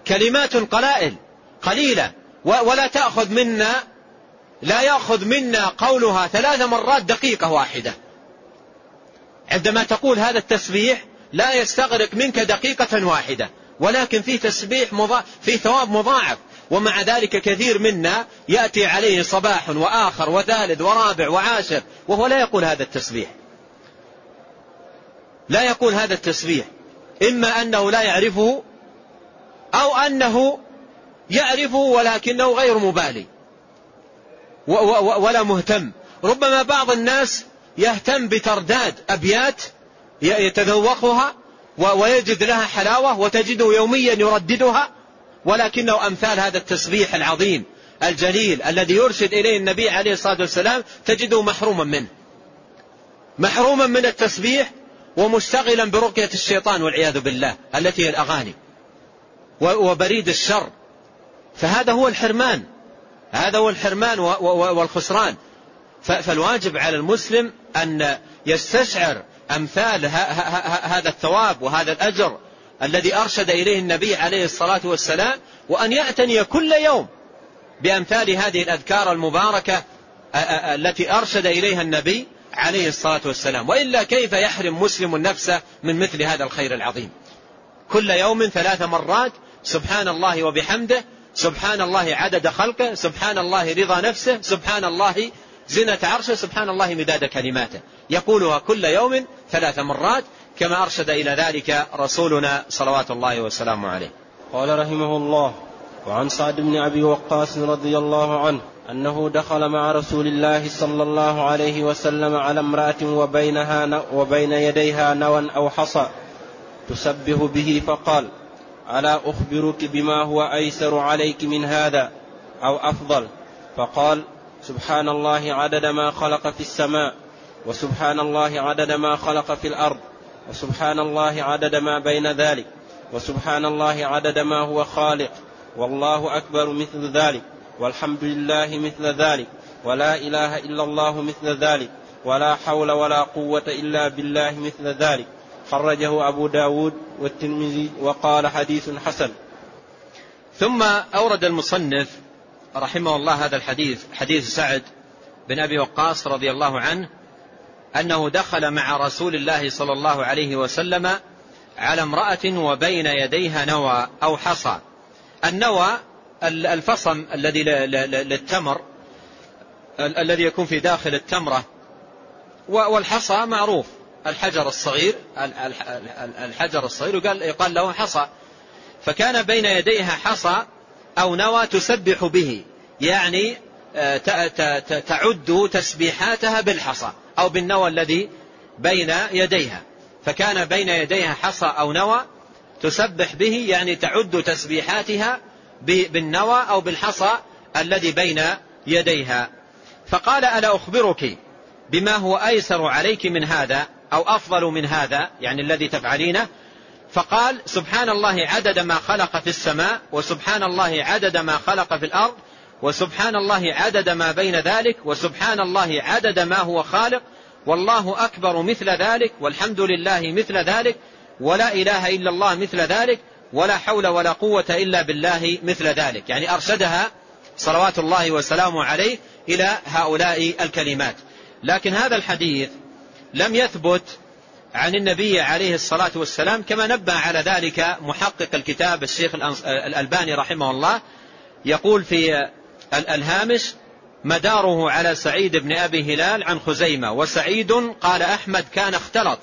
كلمات قلائل. قليلة ولا تأخذ منا لا يأخذ منا قولها ثلاث مرات دقيقة واحدة. عندما تقول هذا التسبيح لا يستغرق منك دقيقة واحدة. ولكن في تسبيح مضاعف في ثواب مضاعف. ومع ذلك كثير منا يأتي عليه صباح وآخر وثالث ورابع وعاشر وهو لا يقول هذا التسبيح. لا يقول هذا التسبيح. إما أنه لا يعرفه أو أنه يعرفه ولكنه غير مبالي. ولا مهتم. ربما بعض الناس يهتم بترداد أبيات يتذوقها ويجد لها حلاوة وتجده يوميا يرددها ولكنه أمثال هذا التسبيح العظيم الجليل الذي يرشد إليه النبي عليه الصلاة والسلام تجده محروما منه. محروما من التسبيح ومشتغلا برقية الشيطان والعياذ بالله التي هي الأغاني وبريد الشر. فهذا هو الحرمان. هذا هو الحرمان والخسران. فالواجب على المسلم أن يستشعر أمثال هذا الثواب وهذا الأجر الذي أرشد إليه النبي عليه الصلاة والسلام وأن يأتني كل يوم بأمثال هذه الأذكار المباركة التي أرشد إليها النبي عليه الصلاة والسلام. وإلا كيف يحرم مسلم نفسه من مثل هذا الخير العظيم؟ كل يوم ثلاث مرات سبحان الله وبحمده سبحان الله عدد خلقه سبحان الله رضا نفسه سبحان الله زنة عرشه سبحان الله مداد كلماته. يقولها كل يوم ثلاث مرات كما أرشد إلى ذلك رسولنا صلوات الله وسلامه عليه. قال رحمه الله وعن سعد بن أبي وقاص رضي الله عنه أنه دخل مع رسول الله صلى الله عليه وسلم على امرأة وبينها وبين يديها نوى أو حصى تسبه به فقال ألا أخبرك بما هو أيسر عليك من هذا أو أفضل؟ فقال سبحان الله عدد ما خلق في السماء وسبحان الله عدد ما خلق في الأرض وسبحان الله عدد ما بين ذلك وسبحان الله عدد ما هو خالق والله أكبر مثل ذلك والحمد لله مثل ذلك ولا إله إلا الله مثل ذلك ولا حول ولا قوة إلا بالله مثل ذلك. خرجه أبو داود والترمذي وقال حديث حسن. ثم أورد المصنف رحمه الله هذا الحديث حديث سعد بن أبي وقاص رضي الله عنه أنه دخل مع رسول الله صلى الله عليه وسلم على امرأة وبين يديها نوى أو حصى. النوى الفصم الذي للتمر الذي يكون في داخل التمرة والحصى معروف. الحجر الصغير الحجر الصغير يقال, يقال له حصى. فكان بين يديها حصى أو نوى تسبح به يعني آه، تعد تسبيحاتها بالحصى أو بالنوى الذي بين يديها. فكان بين يديها حصى أو نوى تسبح به يعني تعد تسبيحاتها بالنوى أو بالحصى الذي بين يديها. فقال ألا أخبرك بما هو أيسر عليك من هذا؟ أو أفضل من هذا يعني الذي تفعلينه. فقال سبحان الله عدد ما خلق في السماء وسبحان الله عدد ما خلق في الأرض وسبحان الله عدد ما بين ذلك وسبحان الله عدد ما هو خالق. والله أكبر مثل ذلك والحمد لله مثل ذلك ولا إله إلا الله مثل ذلك ولا حول ولا قوة إلا بالله مثل ذلك. يعني أرشدها صلوات الله وسلامه عليه إلى هؤلاء الكلمات. لكن هذا الحديث لم يثبت عن النبي عليه الصلاة والسلام كما نبه على ذلك محقق الكتاب الشيخ الألباني رحمه الله يقول في الهامش مداره على سعيد بن أبي هلال عن خزيمة وسعيد قال أحمد كان اختلط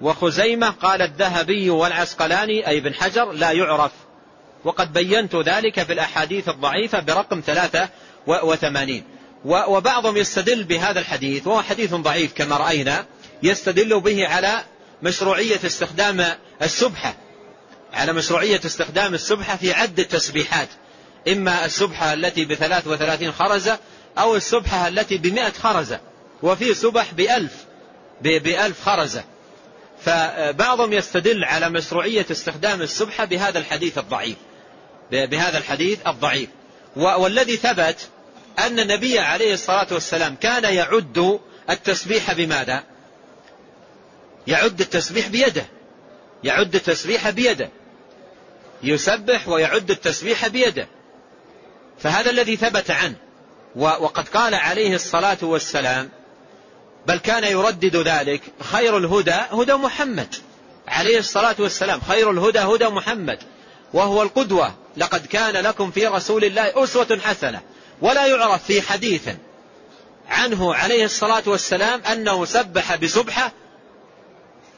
وخزيمة قال الذهبي والعسقلاني أي بن حجر لا يعرف. وقد بينت ذلك في الأحاديث الضعيفة برقم ثلاثة وثمانين. وبعضهم يستدل بهذا الحديث وهو حديث ضعيف كما رأينا يستدل به على مشروعية استخدام السبحة على مشروعية استخدام السبحة في عد التسبيحات إما السبحة التي بثلاث وثلاثين خرزة أو السبحة التي بمئة خرزة وفي سبح بألف بألف خرزة. فبعضهم يستدل على مشروعية استخدام السبحة بهذا الحديث الضعيف بهذا الحديث الضعيف. والذي ثبت أن النبي عليه الصلاة والسلام كان يعد التسبيح بماذا؟ يعد التسبيح بيده. يعد التسبيح بيده. يسبح ويعد التسبيح بيده. فهذا الذي ثبت عنه. وقد قال عليه الصلاة والسلام بل كان يردد ذلك خير الهدى هدى محمد. عليه الصلاة والسلام خير الهدى هدى محمد. وهو القدوة. لقد كان لكم في رسول الله أسوة حسنة. ولا يعرف في حديث عنه عليه الصلاة والسلام أنه سبح بسبحة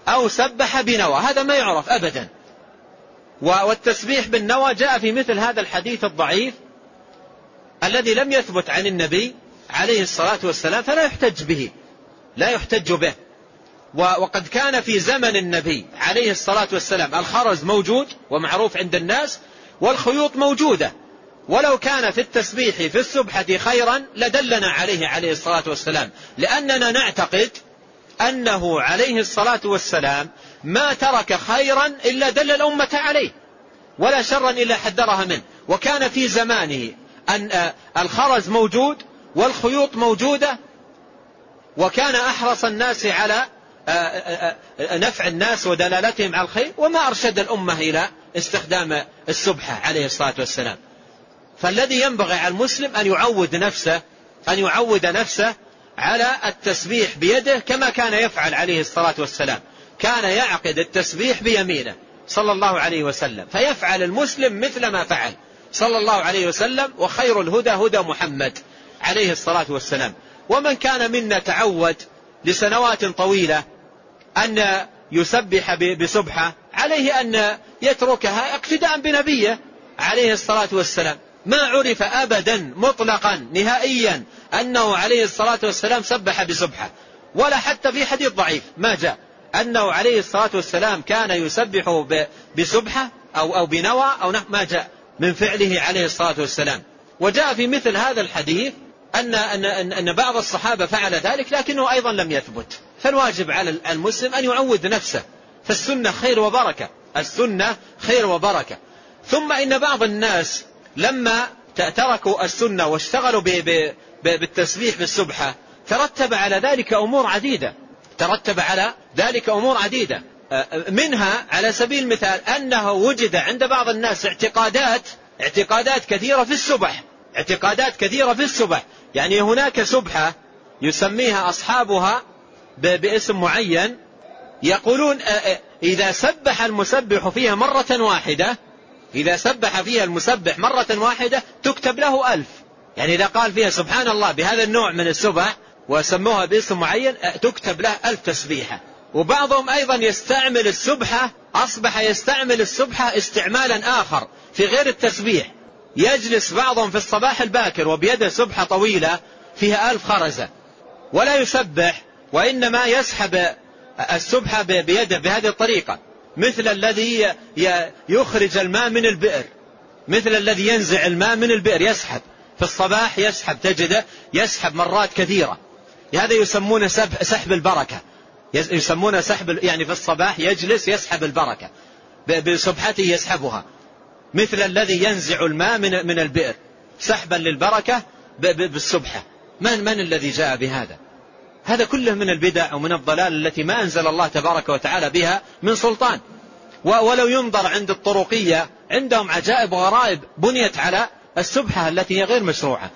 أو سبح بنوى. هذا ما يعرف أبدا. والتسبيح بالنوى جاء في مثل هذا الحديث الضعيف الذي لم يثبت عن النبي عليه الصلاة والسلام فلا يحتج به لا يحتج به. وقد كان في زمن النبي عليه الصلاة والسلام الخرز موجود ومعروف عند الناس والخيوط موجودة. ولو كان في التسبيح في السبحة خيرا لدلنا عليه عليه الصلاة والسلام. لأننا نعتقد أنه عليه الصلاة والسلام ما ترك خيرا إلا دل الأمة عليه ولا شرا إلا حذرها منه. وكان في زمانه أن الخرز موجود والخيوط موجودة وكان أحرص الناس على نفع الناس ودلالتهم على الخير وما أرشد الأمة إلى استخدام السبحة عليه الصلاة والسلام. فالذي ينبغي على المسلم أن يعود نفسه أن يعود نفسه على التسبيح بيده كما كان يفعل عليه الصلاة والسلام. كان يعقد التسبيح بيمينه صلى الله عليه وسلم فيفعل المسلم مثل ما فعل صلى الله عليه وسلم وخير الهدى هدى محمد عليه الصلاة والسلام. ومن كان منا تعود لسنوات طويلة أن يسبح بسبحة عليه أن يتركها اقتداء بنبيه عليه الصلاة والسلام. ما عرف أبدا مطلقا نهائيا أنه عليه الصلاة والسلام سبح بسبحة. ولا حتى في حديث ضعيف ما جاء. أنه عليه الصلاة والسلام كان يسبح بسبحة أو, أو بنوى أو ما جاء من فعله عليه الصلاة والسلام. وجاء في مثل هذا الحديث أن, أن, أن بعض الصحابة فعل ذلك لكنه أيضا لم يثبت. فالواجب على المسلم أن يعود نفسه. فالسنة خير وبركة. السنة خير وبركة. ثم إن بعض الناس لما تركوا السنة واشتغلوا بالتسبيح بالسبحة ترتب على ذلك أمور عديدة. ترتب على ذلك أمور عديدة. منها على سبيل المثال أنه وجد عند بعض الناس اعتقادات اعتقادات كثيرة في السبح اعتقادات كثيرة في السبح. يعني هناك سبحة يسميها أصحابها باسم معين يقولون إذا سبح المسبح فيها مرة واحدة إذا سبح فيها المسبح مرة واحدة تكتب له ألف. يعني إذا قال فيها سبحان الله بهذا النوع من السبح وسموها باسم معين تكتب له ألف تسبيحة. وبعضهم أيضا يستعمل السبحة أصبح يستعمل السبحة استعمالا آخر في غير التسبيح. يجلس بعضهم في الصباح الباكر وبيده سبحة طويلة فيها ألف خرزة. ولا يسبح وإنما يسحب السبحة بيده بهذه الطريقة. مثل الذي يخرج الماء من البئر. مثل الذي ينزع الماء من البئر. يسحب. في الصباح يسحب. تجده يسحب مرات كثيرة. هذا يسمونه سحب البركة. يسمونه سحب يعني في الصباح يجلس يسحب البركة. بسبحته يسحبها. مثل الذي ينزع الماء من من البئر. سحبا للبركة بالسبحة من من الذي جاء بهذا؟ هذا كله من البدع ومن الضلال التي ما أنزل الله تبارك وتعالى بها من سلطان. ولو ينظر عند الطرقية عندهم عجائب وغرائب بنيت على السبحة التي هي غير مشروعة.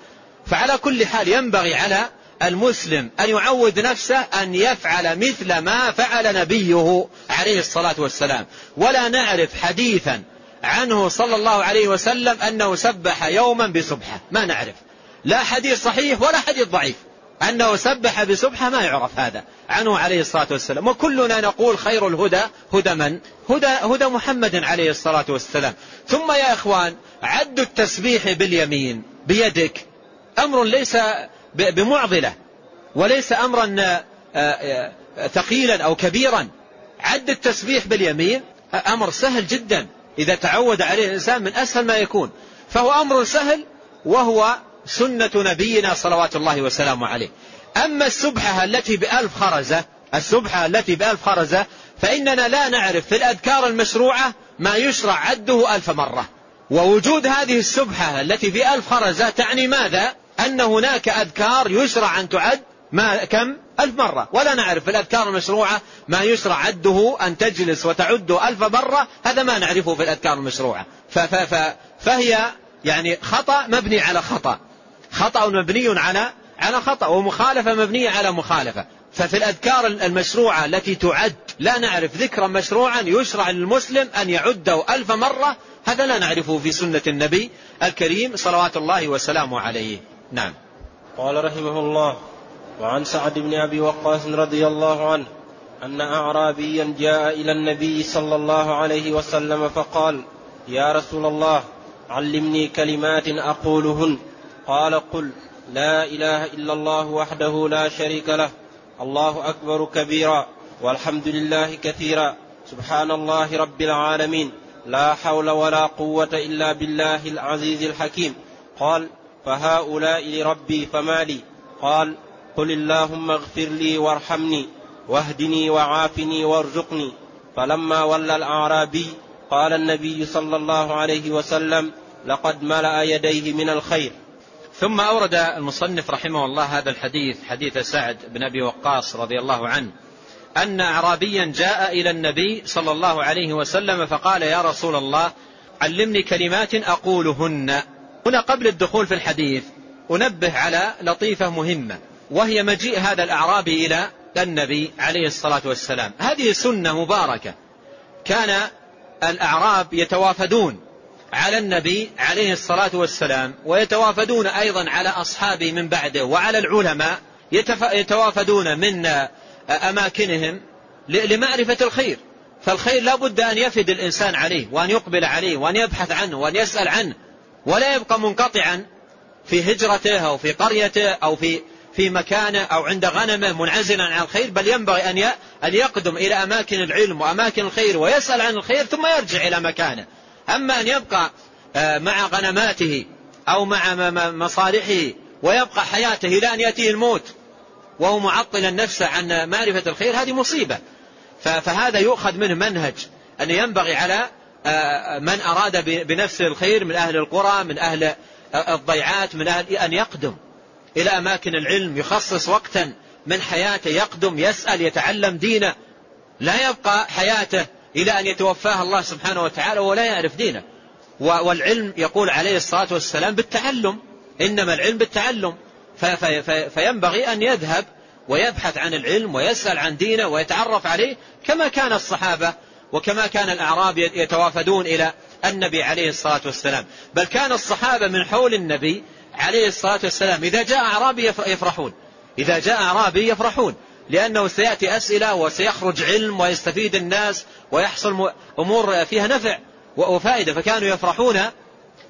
فعلى كل حال ينبغي على المسلم أن يعود نفسه أن يفعل مثل ما فعل نبيه عليه الصلاة والسلام. ولا نعرف حديثا عنه صلى الله عليه وسلم أنه سبح يوما بسبحة. ما نعرف. لا حديث صحيح ولا حديث ضعيف. أنه سبح بسبحة ما يعرف هذا عنه عليه الصلاة والسلام. وكلنا نقول خير الهدى هدى من؟ هدى, هدى محمد عليه الصلاة والسلام. ثم يا إخوان عد التسبيح باليمين بيدك. أمر ليس بمعضلة وليس أمرا آه، آه، ثقيلا أو كبيرا. عد التسبيح باليمين أمر سهل جدا. إذا تعود عليه الإنسان من أسهل ما يكون. فهو أمر سهل وهو سنة نبينا صلوات الله وسلامه عليه. أما السبحة التي بألف خرزة السبحة التي بألف خرزة فإننا لا نعرف في الأذكار المشروعة ما يشرع عده ألف مرة. ووجود هذه السبحة التي في ألف خرزة تعني ماذا؟ أن هناك أذكار يشرع أن تعد ما كم؟ ألف مرة. ولا نعرف في الأذكار المشروعة ما يشرع عده أن تجلس وتعده ألف مرة. هذا ما نعرفه في الأذكار المشروعة. فهي يعني خطأ مبني على خطأ. خطأ مبني على على خطأ ومخالفة مبنية على مخالفة. ففي الأذكار المشروعة التي تعد لا نعرف ذكرا مشروعا يشرع للمسلم أن يعده ألف مرة هذا لا نعرفه في سنة النبي الكريم صلوات الله وسلامه عليه. نعم. قال رحمه الله وعن سعد بن أبي وقاص رضي الله عنه أن اعرابيا جاء إلى النبي صلى الله عليه وسلم فقال يا رسول الله علمني كلمات أقولهن قال قل لا إله إلا الله وحده لا شريك له الله أكبر كبيرا والحمد لله كثيرا سبحان الله رب العالمين لا حول ولا قوة إلا بالله العزيز الحكيم. قال فهؤلاء لربي فما لي؟ قال قل اللهم اغفر لي وارحمني واهدني وعافني وارزقني. فلما ولى الأعرابي فقال النبي صلى الله عليه وسلم لقد ملأ يديه من الخير. ثم أورد المصنف رحمه الله هذا الحديث حديث سعد بن أبي وقاص رضي الله عنه أن أعرابيا جاء إلى النبي صلى الله عليه وسلم فقال يا رسول الله علمني كلمات أقولهن. هنا قبل الدخول في الحديث أنبه على لطيفة مهمة وهي مجيء هذا الأعرابي إلى النبي عليه الصلاة والسلام. هذه سنة مباركة كان الأعراب يتوافدون على النبي عليه الصلاة والسلام ويتوافدون أيضا على أصحابه من بعده وعلى العلماء يتوافدون من أماكنهم لمعرفة الخير. فالخير لا بد أن يفد الإنسان عليه وأن يقبل عليه وأن يبحث عنه وأن يسأل عنه ولا يبقى منقطعا في هجرته أو في قريته أو في في مكانه أو عند غنمه منعزلا عن الخير بل ينبغي أن أن يقدم إلى أماكن العلم وأماكن الخير ويسأل عن الخير ثم يرجع إلى مكانه. أما أن يبقى آه، مع غنماته أو مع مصالحه ويبقى حياته إلى أن يأتيه الموت وهو معطلا نفسه عن معرفة الخير هذه مصيبة. فهذا يؤخذ منه منهج أن ينبغي على آه، من أراد بنفسه الخير من أهل القرى من أهل آه، الضيعات من أهل أن يقدم إلى أماكن العلم يخصص وقتا من حياته يقدم يسأل يتعلم دينه. لا يبقى حياته إلى أن يتوفاه الله سبحانه وتعالى ولا يعرف دينه. والعلم يقول عليه الصلاة والسلام بالتعلم. إنما العلم بالتعلم. فينبغي أن يذهب ويبحث عن العلم ويسأل عن دينه ويتعرف عليه كما كان الصحابة وكما كان الأعراب يتوافدون إلى النبي عليه الصلاة والسلام. بل كان الصحابة من حول النبي عليه الصلاة والسلام. إذا جاء أعرابي يفرحون. إذا جاء أعرابي يفرحون. لأنه سيأتي أسئلة وسيخرج علم ويستفيد الناس ويحصل أمور فيها نفع وفائدة. فكانوا يفرحون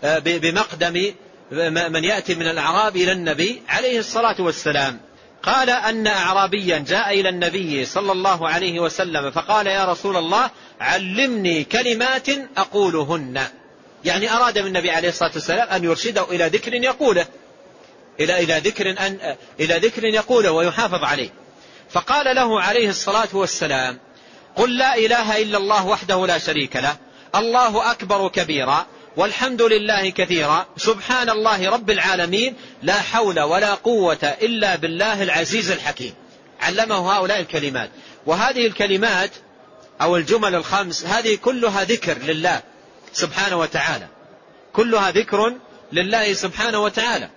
آه، بمقدم من يأتي من الأعراب إلى النبي عليه الصلاة والسلام. قال أن أعرابيا جاء إلى النبي صلى الله عليه وسلم فقال يا رسول الله علمني كلمات أقولهن. يعني أراد من النبي عليه الصلاة والسلام أن يرشده إلى ذكر يقوله إلى إلى ذكر أن إلى ذكر يقوله ويحافظ عليه. فقال له عليه الصلاة والسلام قل لا إله إلا الله وحده لا شريك له الله أكبر كبيرا والحمد لله كثيرا سبحان الله رب العالمين لا حول ولا قوة إلا بالله العزيز الحكيم. علمه هؤلاء الكلمات. وهذه الكلمات أو الجمل الخمس هذه كلها ذكر لله سبحانه وتعالى. كلها ذكر لله سبحانه وتعالى.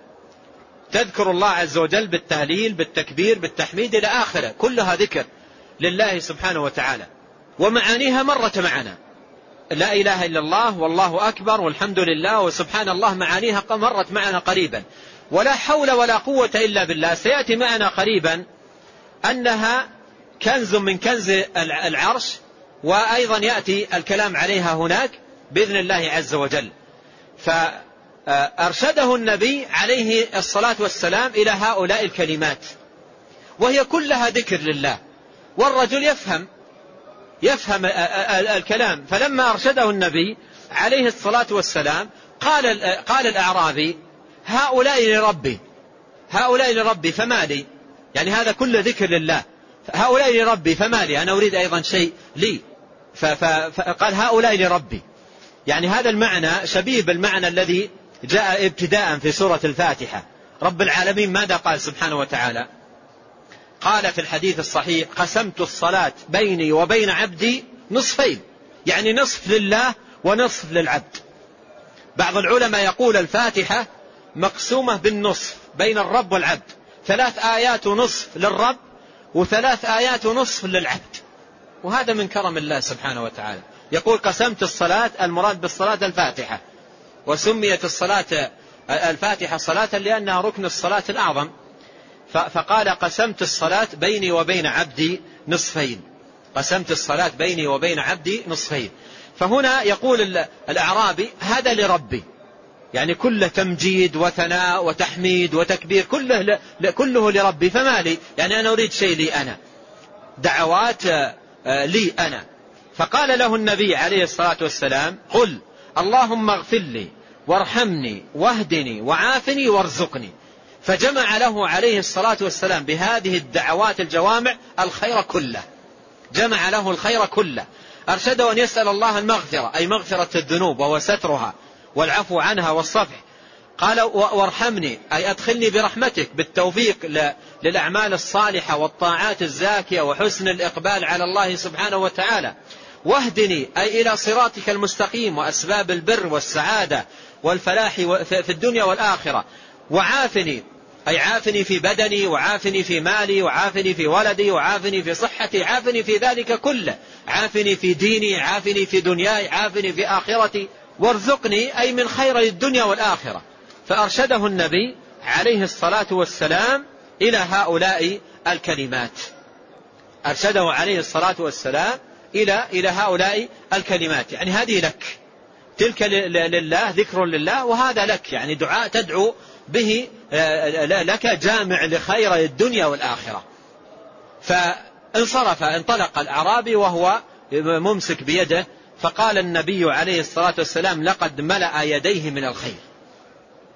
تذكر الله عز وجل بالتهليل بالتكبير بالتحميد إلى آخره. كلها ذكر لله سبحانه وتعالى. ومعانيها مرت معنا. لا إله إلا الله والله أكبر والحمد لله وسبحان الله معانيها مرت معنا قريبا. ولا حول ولا قوة إلا بالله. سيأتي معنا قريبا أنها كنز من كنز العرش وأيضا يأتي الكلام عليها هناك بإذن الله عز وجل. فأرشده النبي عليه الصلاة والسلام إلى هؤلاء الكلمات. وهي كلها ذكر لله. والرجل يفهم يفهم الكلام. فلما أرشده النبي عليه الصلاة والسلام قال قال الأعرابي هؤلاء لربي هؤلاء لربي فما لي؟ يعني هذا كله ذكر لله. هؤلاء لربي فما لي؟ أنا أريد أيضا شيء لي. فقال هؤلاء لربي. يعني هذا المعنى شبيه بالمعنى الذي جاء ابتداء في سورة الفاتحة. رب العالمين ماذا قال سبحانه وتعالى؟ قال في الحديث الصحيح قسمت الصلاة بيني وبين عبدي نصفين. يعني نصف لله ونصف للعبد. بعض العلماء يقول الفاتحة مقسومة بالنصف بين الرب والعبد. ثلاث آيات نصف للرب وثلاث آيات نصف للعبد. وهذا من كرم الله سبحانه وتعالى. يقول قسمت الصلاة المراد بالصلاة الفاتحة. وسميت الصلاة الفاتحة صلاة لأنها ركن الصلاة الأعظم. فقال قسمت الصلاة بيني وبين عبدي نصفين. قسمت الصلاة بيني وبين عبدي نصفين. فهنا يقول الأعرابي هذا لربي. يعني كله تمجيد وثناء وتحميد وتكبير كله كله لربي. فما لي؟ يعني أنا أريد شيء لي أنا. دعوات آه، لي أنا. فقال له النبي عليه الصلاة والسلام قل اللهم اغفر لي. وارحمني واهدني وعافني وارزقني. فجمع له عليه الصلاة والسلام بهذه الدعوات الجوامع الخير كله. جمع له الخير كله. أرشده أن يسأل الله المغفرة أي مغفرة الذنوب وهو سترها والعفو عنها والصفح. قال وارحمني أي أدخلني برحمتك بالتوفيق للأعمال الصالحة والطاعات الزاكية وحسن الإقبال على الله سبحانه وتعالى. واهدني أي إلى صراطك المستقيم وأسباب البر والسعادة والفلاح في الدنيا والآخرة. وعافني. أي عافني في بدني وعافني في مالي وعافني في ولدي وعافني في صحتي عافني في ذلك كله. عافني في ديني عافني في دنياي عافني في آخرتي. وارزقني أي من خير الدنيا والآخرة. فأرشده النبي عليه الصلاة والسلام إلى هؤلاء الكلمات. أرشده عليه الصلاة والسلام إلى إلى هؤلاء الكلمات. يعني هذه لك. تلك لله ذكر لله وهذا لك يعني دعاء تدعو به آه، لك جامع لخير الدنيا والآخرة. فانصرف انطلق الأعرابي وهو ممسك بيده فقال النبي عليه الصلاة والسلام لقد ملأ يديه من الخير.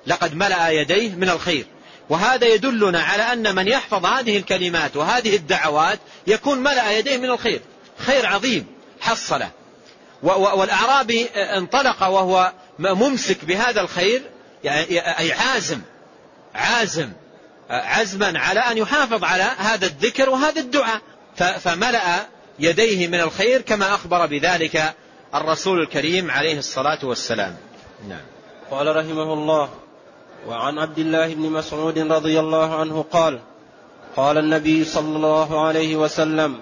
لقد ملأ يديه من الخير. وهذا يدلنا على أن من يحفظ هذه الكلمات وهذه الدعوات يكون ملأ يديه من الخير. خير عظيم حصله. والأعرابي انطلق وهو ممسك بهذا الخير يعني أي عازم عازم عزما على أن يحافظ على هذا الذكر وهذا الدعاء. فملأ يديه من الخير كما أخبر بذلك الرسول الكريم عليه الصلاة والسلام. نعم. قال رحمه الله وعن عبد الله بن مسعود رضي الله عنه قال قال النبي صلى الله عليه وسلم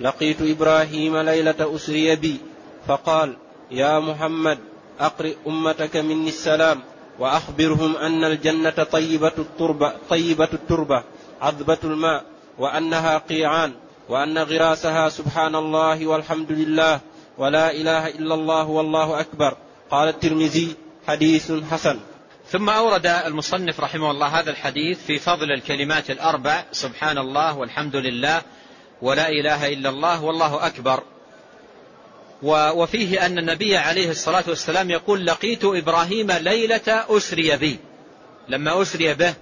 لقيت إبراهيم ليلة أسري بي فقال يا محمد أقرئ أمتك مني السلام وأخبرهم أن الجنة طيبة التربه طيبة التربة عذبة الماء وأنها قيعان وأن غراسها سبحان الله والحمد لله ولا إله إلا الله والله أكبر. قال الترمذي حديث حسن. ثم أورد المصنف رحمه الله هذا الحديث في فضل الكلمات الأربع سبحان الله والحمد لله ولا إله إلا الله والله أكبر. وفيه أن النبي عليه الصلاة والسلام يقول لقيت إبراهيم ليلة أسري بي. لما أسري به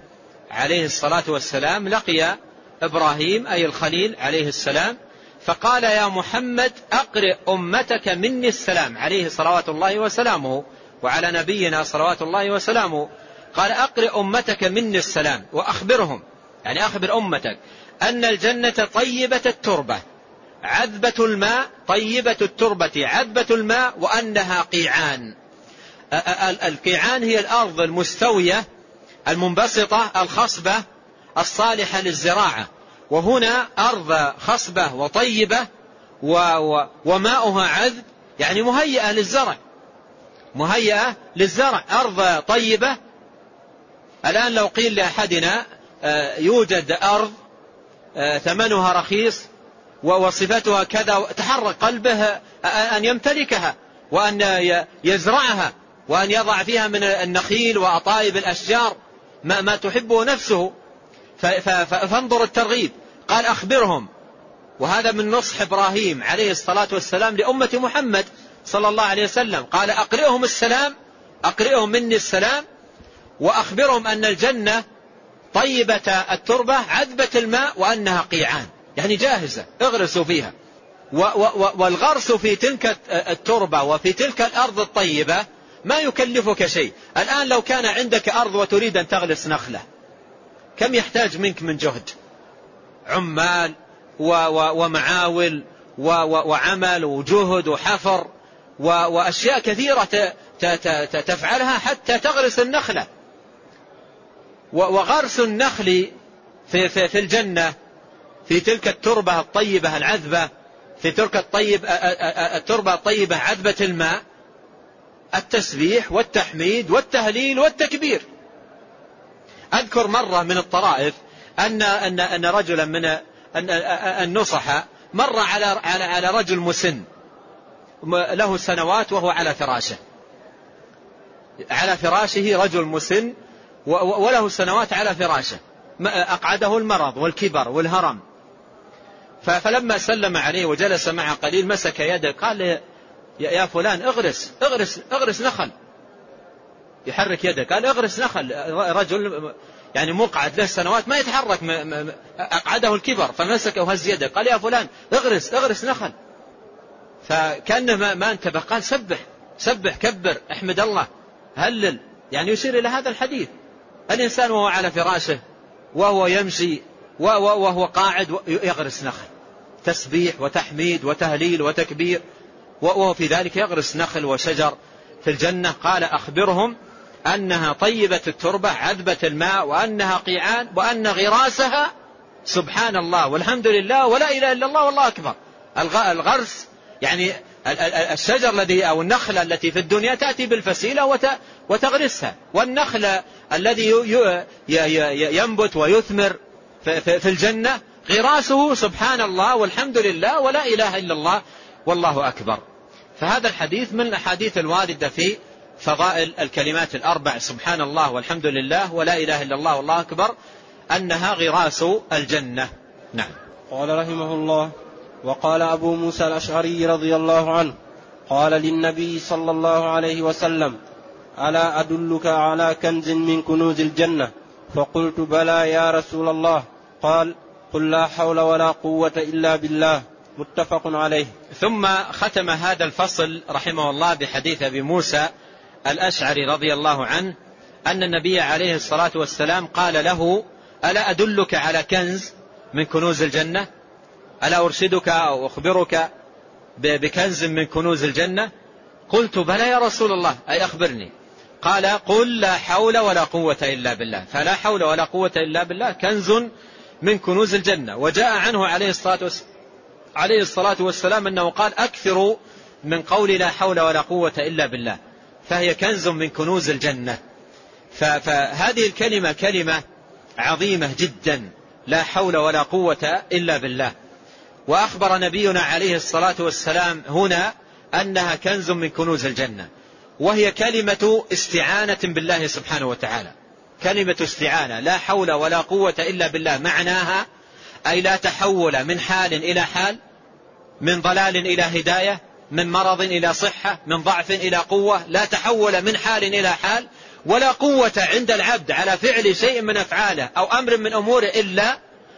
عليه الصلاة والسلام لقي إبراهيم أي الخليل عليه السلام فقال يا محمد أقرئ أمتك مني السلام. عليه صلوات الله وسلامه وعلى نبينا صلوات الله وسلامه. قال أقرئ أمتك مني السلام. وأخبرهم يعني أخبر أمتك أن الجنة طيبة التربة. عذبة الماء طيبة التربة عذبة الماء وأنها قيعان. القيعان هي الأرض المستوية المنبسطة الخصبة الصالحة للزراعة. وهنا أرض خصبة وطيبة وماؤها عذب يعني مهيئة للزرع. مهيئة للزرع. أرض طيبة. الآن لو قيل لأحدنا آه، يوجد أرض آه، ثمنها رخيص وصفتها كذا تحرك قلبه أن يمتلكها وأن يزرعها وأن يضع فيها من النخيل وأطايب الأشجار ما, ما تحبه نفسه. فانظر الترغيب. قال أخبرهم. وهذا من نصح إبراهيم عليه الصلاة والسلام لأمة محمد صلى الله عليه وسلم. قال أقرئهم السلام أقرئهم مني السلام وأخبرهم أن الجنة طيبة التربة عذبة الماء وأنها قيعان. يعني جاهزة اغرسوا فيها. والغرس في تلك التربة وفي تلك الأرض الطيبة ما يكلفك شيء. الآن لو كان عندك أرض وتريد أن تغرس نخلة كم يحتاج منك من جهد؟ عمال ومعاول وعمل وجهد وحفر وأشياء كثيرة تفعلها حتى تغرس النخلة. وغرس النخل في, في, الجنة في تلك التربة الطيبة العذبة في تلك الطيب التربة الطيبة عذبة الماء التسبيح والتحميد والتهليل والتكبير. أذكر مرة من الطرائف أن أن أن رجلا من النصحة مر على على على رجل مسن له سنوات وهو على فراشه. على فراشه رجل مسن وله سنوات على فراشه. أقعده المرض والكبر والهرم. فلما سلم عليه وجلس معه قليل مسك يده قال يا فلان اغرس اغرس اغرس نخل. يحرك يده قال اغرس نخل رجل يعني مقعد له سنوات ما يتحرك أقعده الكبر فمسكه وهز يده قال يا فلان اغرس اغرس نخل. فكأنه ما, ما انتبه قال سبح سبح كبر احمد الله هلل. يعني يشير إلى هذا الحديث. الإنسان وهو على فراشه وهو يمشي وهو قاعد يغرس نخل. تسبيح وتحميد وتهليل وتكبير. وهو في ذلك يغرس نخل وشجر في الجنة. قال أخبرهم أنها طيبة التربة عذبة الماء وأنها قيعان وأن غراسها سبحان الله والحمد لله ولا إله إلا الله والله أكبر. الغرس يعني الشجر الذي أو النخلة التي في الدنيا تأتي بالفسيلة وتغرسها. والنخل الذي ينبت ويثمر في الجنة غراسه سبحان الله والحمد لله ولا إله إلا الله والله أكبر. فهذا الحديث من الأحاديث الواردة في فضائل الكلمات الأربع سبحان الله والحمد لله ولا إله إلا الله والله أكبر أنها غراس الجنة. نعم. قال رحمه الله وقال أبو موسى الأشعري رضي الله عنه قال للنبي صلى الله عليه وسلم ألا أدلك على كنز من كنوز الجنة؟ فقلت بلى يا رسول الله. قال قل لا حول ولا قوة إلا بالله متفق عليه. ثم ختم هذا الفصل رحمه الله بحديث أبي موسى الأشعري رضي الله عنه أن النبي عليه الصلاة والسلام قال له ألا أدلك على كنز من كنوز الجنة؟ ألا أرشدك أو أخبرك بكنز من كنوز الجنة؟ قلت بلى يا رسول الله أي أخبرني. قال قل لا حول ولا قوة إلا بالله. فلا حول ولا قوة إلا بالله كنز من كنوز الجنة. وجاء عنه عليه الصلاة والسلام عليه الصلاة والسلام أنه قال أكثروا من قول لا حول ولا قوة إلا بالله. فهي كنز من كنوز الجنة. فهذه الكلمة كلمة عظيمة جدا. لا حول ولا قوة إلا بالله. وأخبر نبينا عليه الصلاة والسلام هنا أنها كنز من كنوز الجنة. وهي كلمة استعانة بالله سبحانه وتعالى. كلمة استعانة لا حول ولا قوة إلا بالله. معناها أي لا تحول من حال إلى حال من ضلال إلى هداية من مرض إلى صحة من ضعف إلى قوة. لا تحول من حال إلى حال ولا قوة عند العبد على فعل شيء من أفعاله أو أمر من أموره إلا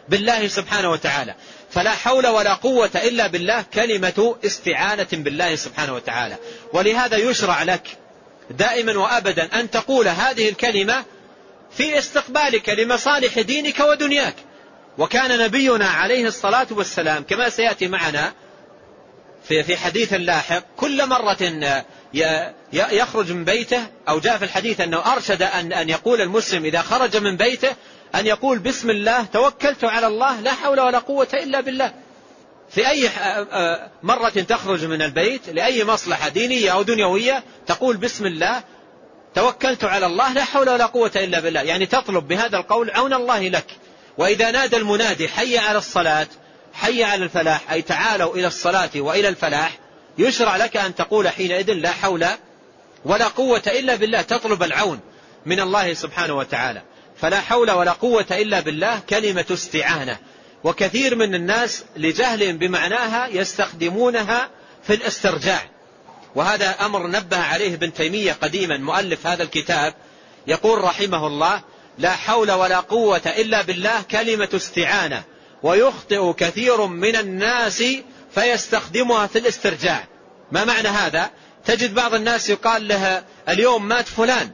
بالله سبحانه وتعالى. فلا حول ولا قوة إلا بالله كلمة استعانة بالله سبحانه وتعالى. ولهذا يشرع لك دائما وأبدا أن تقول هذه الكلمة في استقبالك لمصالح دينك ودنياك. وكان نبينا عليه الصلاة والسلام كما سيأتي معنا في في حديث لاحق كل مرة يخرج من بيته أو جاء في الحديث أنه أرشد أن أن يقول المسلم إذا خرج من بيته أن يقول بسم الله توكلت على الله لا حول ولا قوة إلا بالله. في أي مرة تخرج من البيت لأي مصلحة دينية أو دنيوية تقول بسم الله توكلت على الله لا حول ولا قوة إلا بالله. يعني تطلب بهذا القول عون الله لك. وإذا نادى المنادي حي على الصلاة حي على الفلاح أي تعالوا إلى الصلاة وإلى الفلاح يشرع لك أن تقول حينئذ لا حول ولا قوة إلا بالله. تطلب العون من الله سبحانه وتعالى. فلا حول ولا قوة إلا بالله كلمة استعانة. وكثير من الناس لجهل بمعناها يستخدمونها في الاسترجاع. وهذا أمر نبه عليه ابن تيمية قديما مؤلف هذا الكتاب يقول رحمه الله لا حول ولا قوة إلا بالله كلمة استعانة ويخطئ كثير من الناس فيستخدمها في الاسترجاع. ما معنى هذا؟ تجد بعض الناس يقال له اليوم مات فلان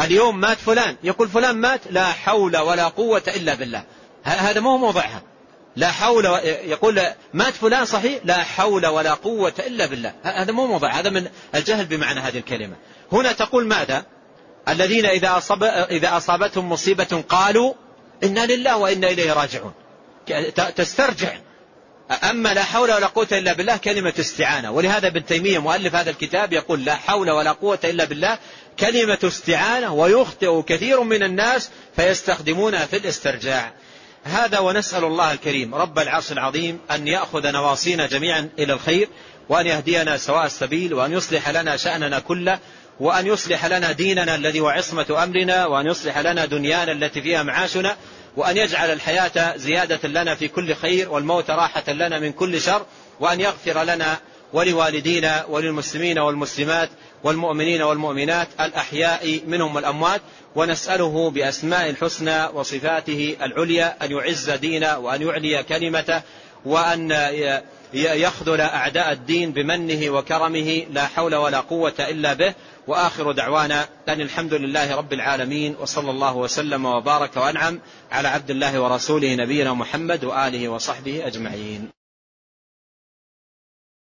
اليوم مات فلان. يقول فلان مات؟ لا حول ولا قوة إلا بالله. هذا مو موضعها. لا حول. يقول مات فلان صحيح لا حول ولا قوة إلا بالله. هذا مو موضع هذا من الجهل بمعنى هذه الكلمة. هنا تقول ماذا؟ الذين إذا, أصاب... إذا أصابتهم مصيبة قالوا إنا لله وإنا إليه راجعون. تسترجع. أما لا حول ولا قوة إلا بالله كلمة استعانة. ولهذا ابن تيمية مؤلف هذا الكتاب يقول لا حول ولا قوة إلا بالله كلمة استعانة ويخطئ كثير من الناس فيستخدمونها في الاسترجاع. هذا ونسأل الله الكريم رب العرش العظيم أن يأخذ نواصينا جميعا إلى الخير وأن يهدينا سواء السبيل وأن يصلح لنا شأننا كله وأن يصلح لنا ديننا الذي وعصمة أمرنا وأن يصلح لنا دنيانا التي فيها معاشنا وأن يجعل الحياة زيادة لنا في كل خير والموت راحة لنا من كل شر وأن يغفر لنا ولوالدينا وللمسلمين والمسلمات والمؤمنين والمؤمنات الأحياء منهم والأموات ونسأله بأسماء الحسنى وصفاته العليا أن يعز دينه وأن يعلي كلمته وأن يخذل أعداء الدين بمنه وكرمه لا حول ولا قوة إلا به. وآخر دعوانا أن الحمد لله رب العالمين وصلى الله وسلم وبارك وأنعم على عبد الله ورسوله نبينا محمد وآله وصحبه أجمعين.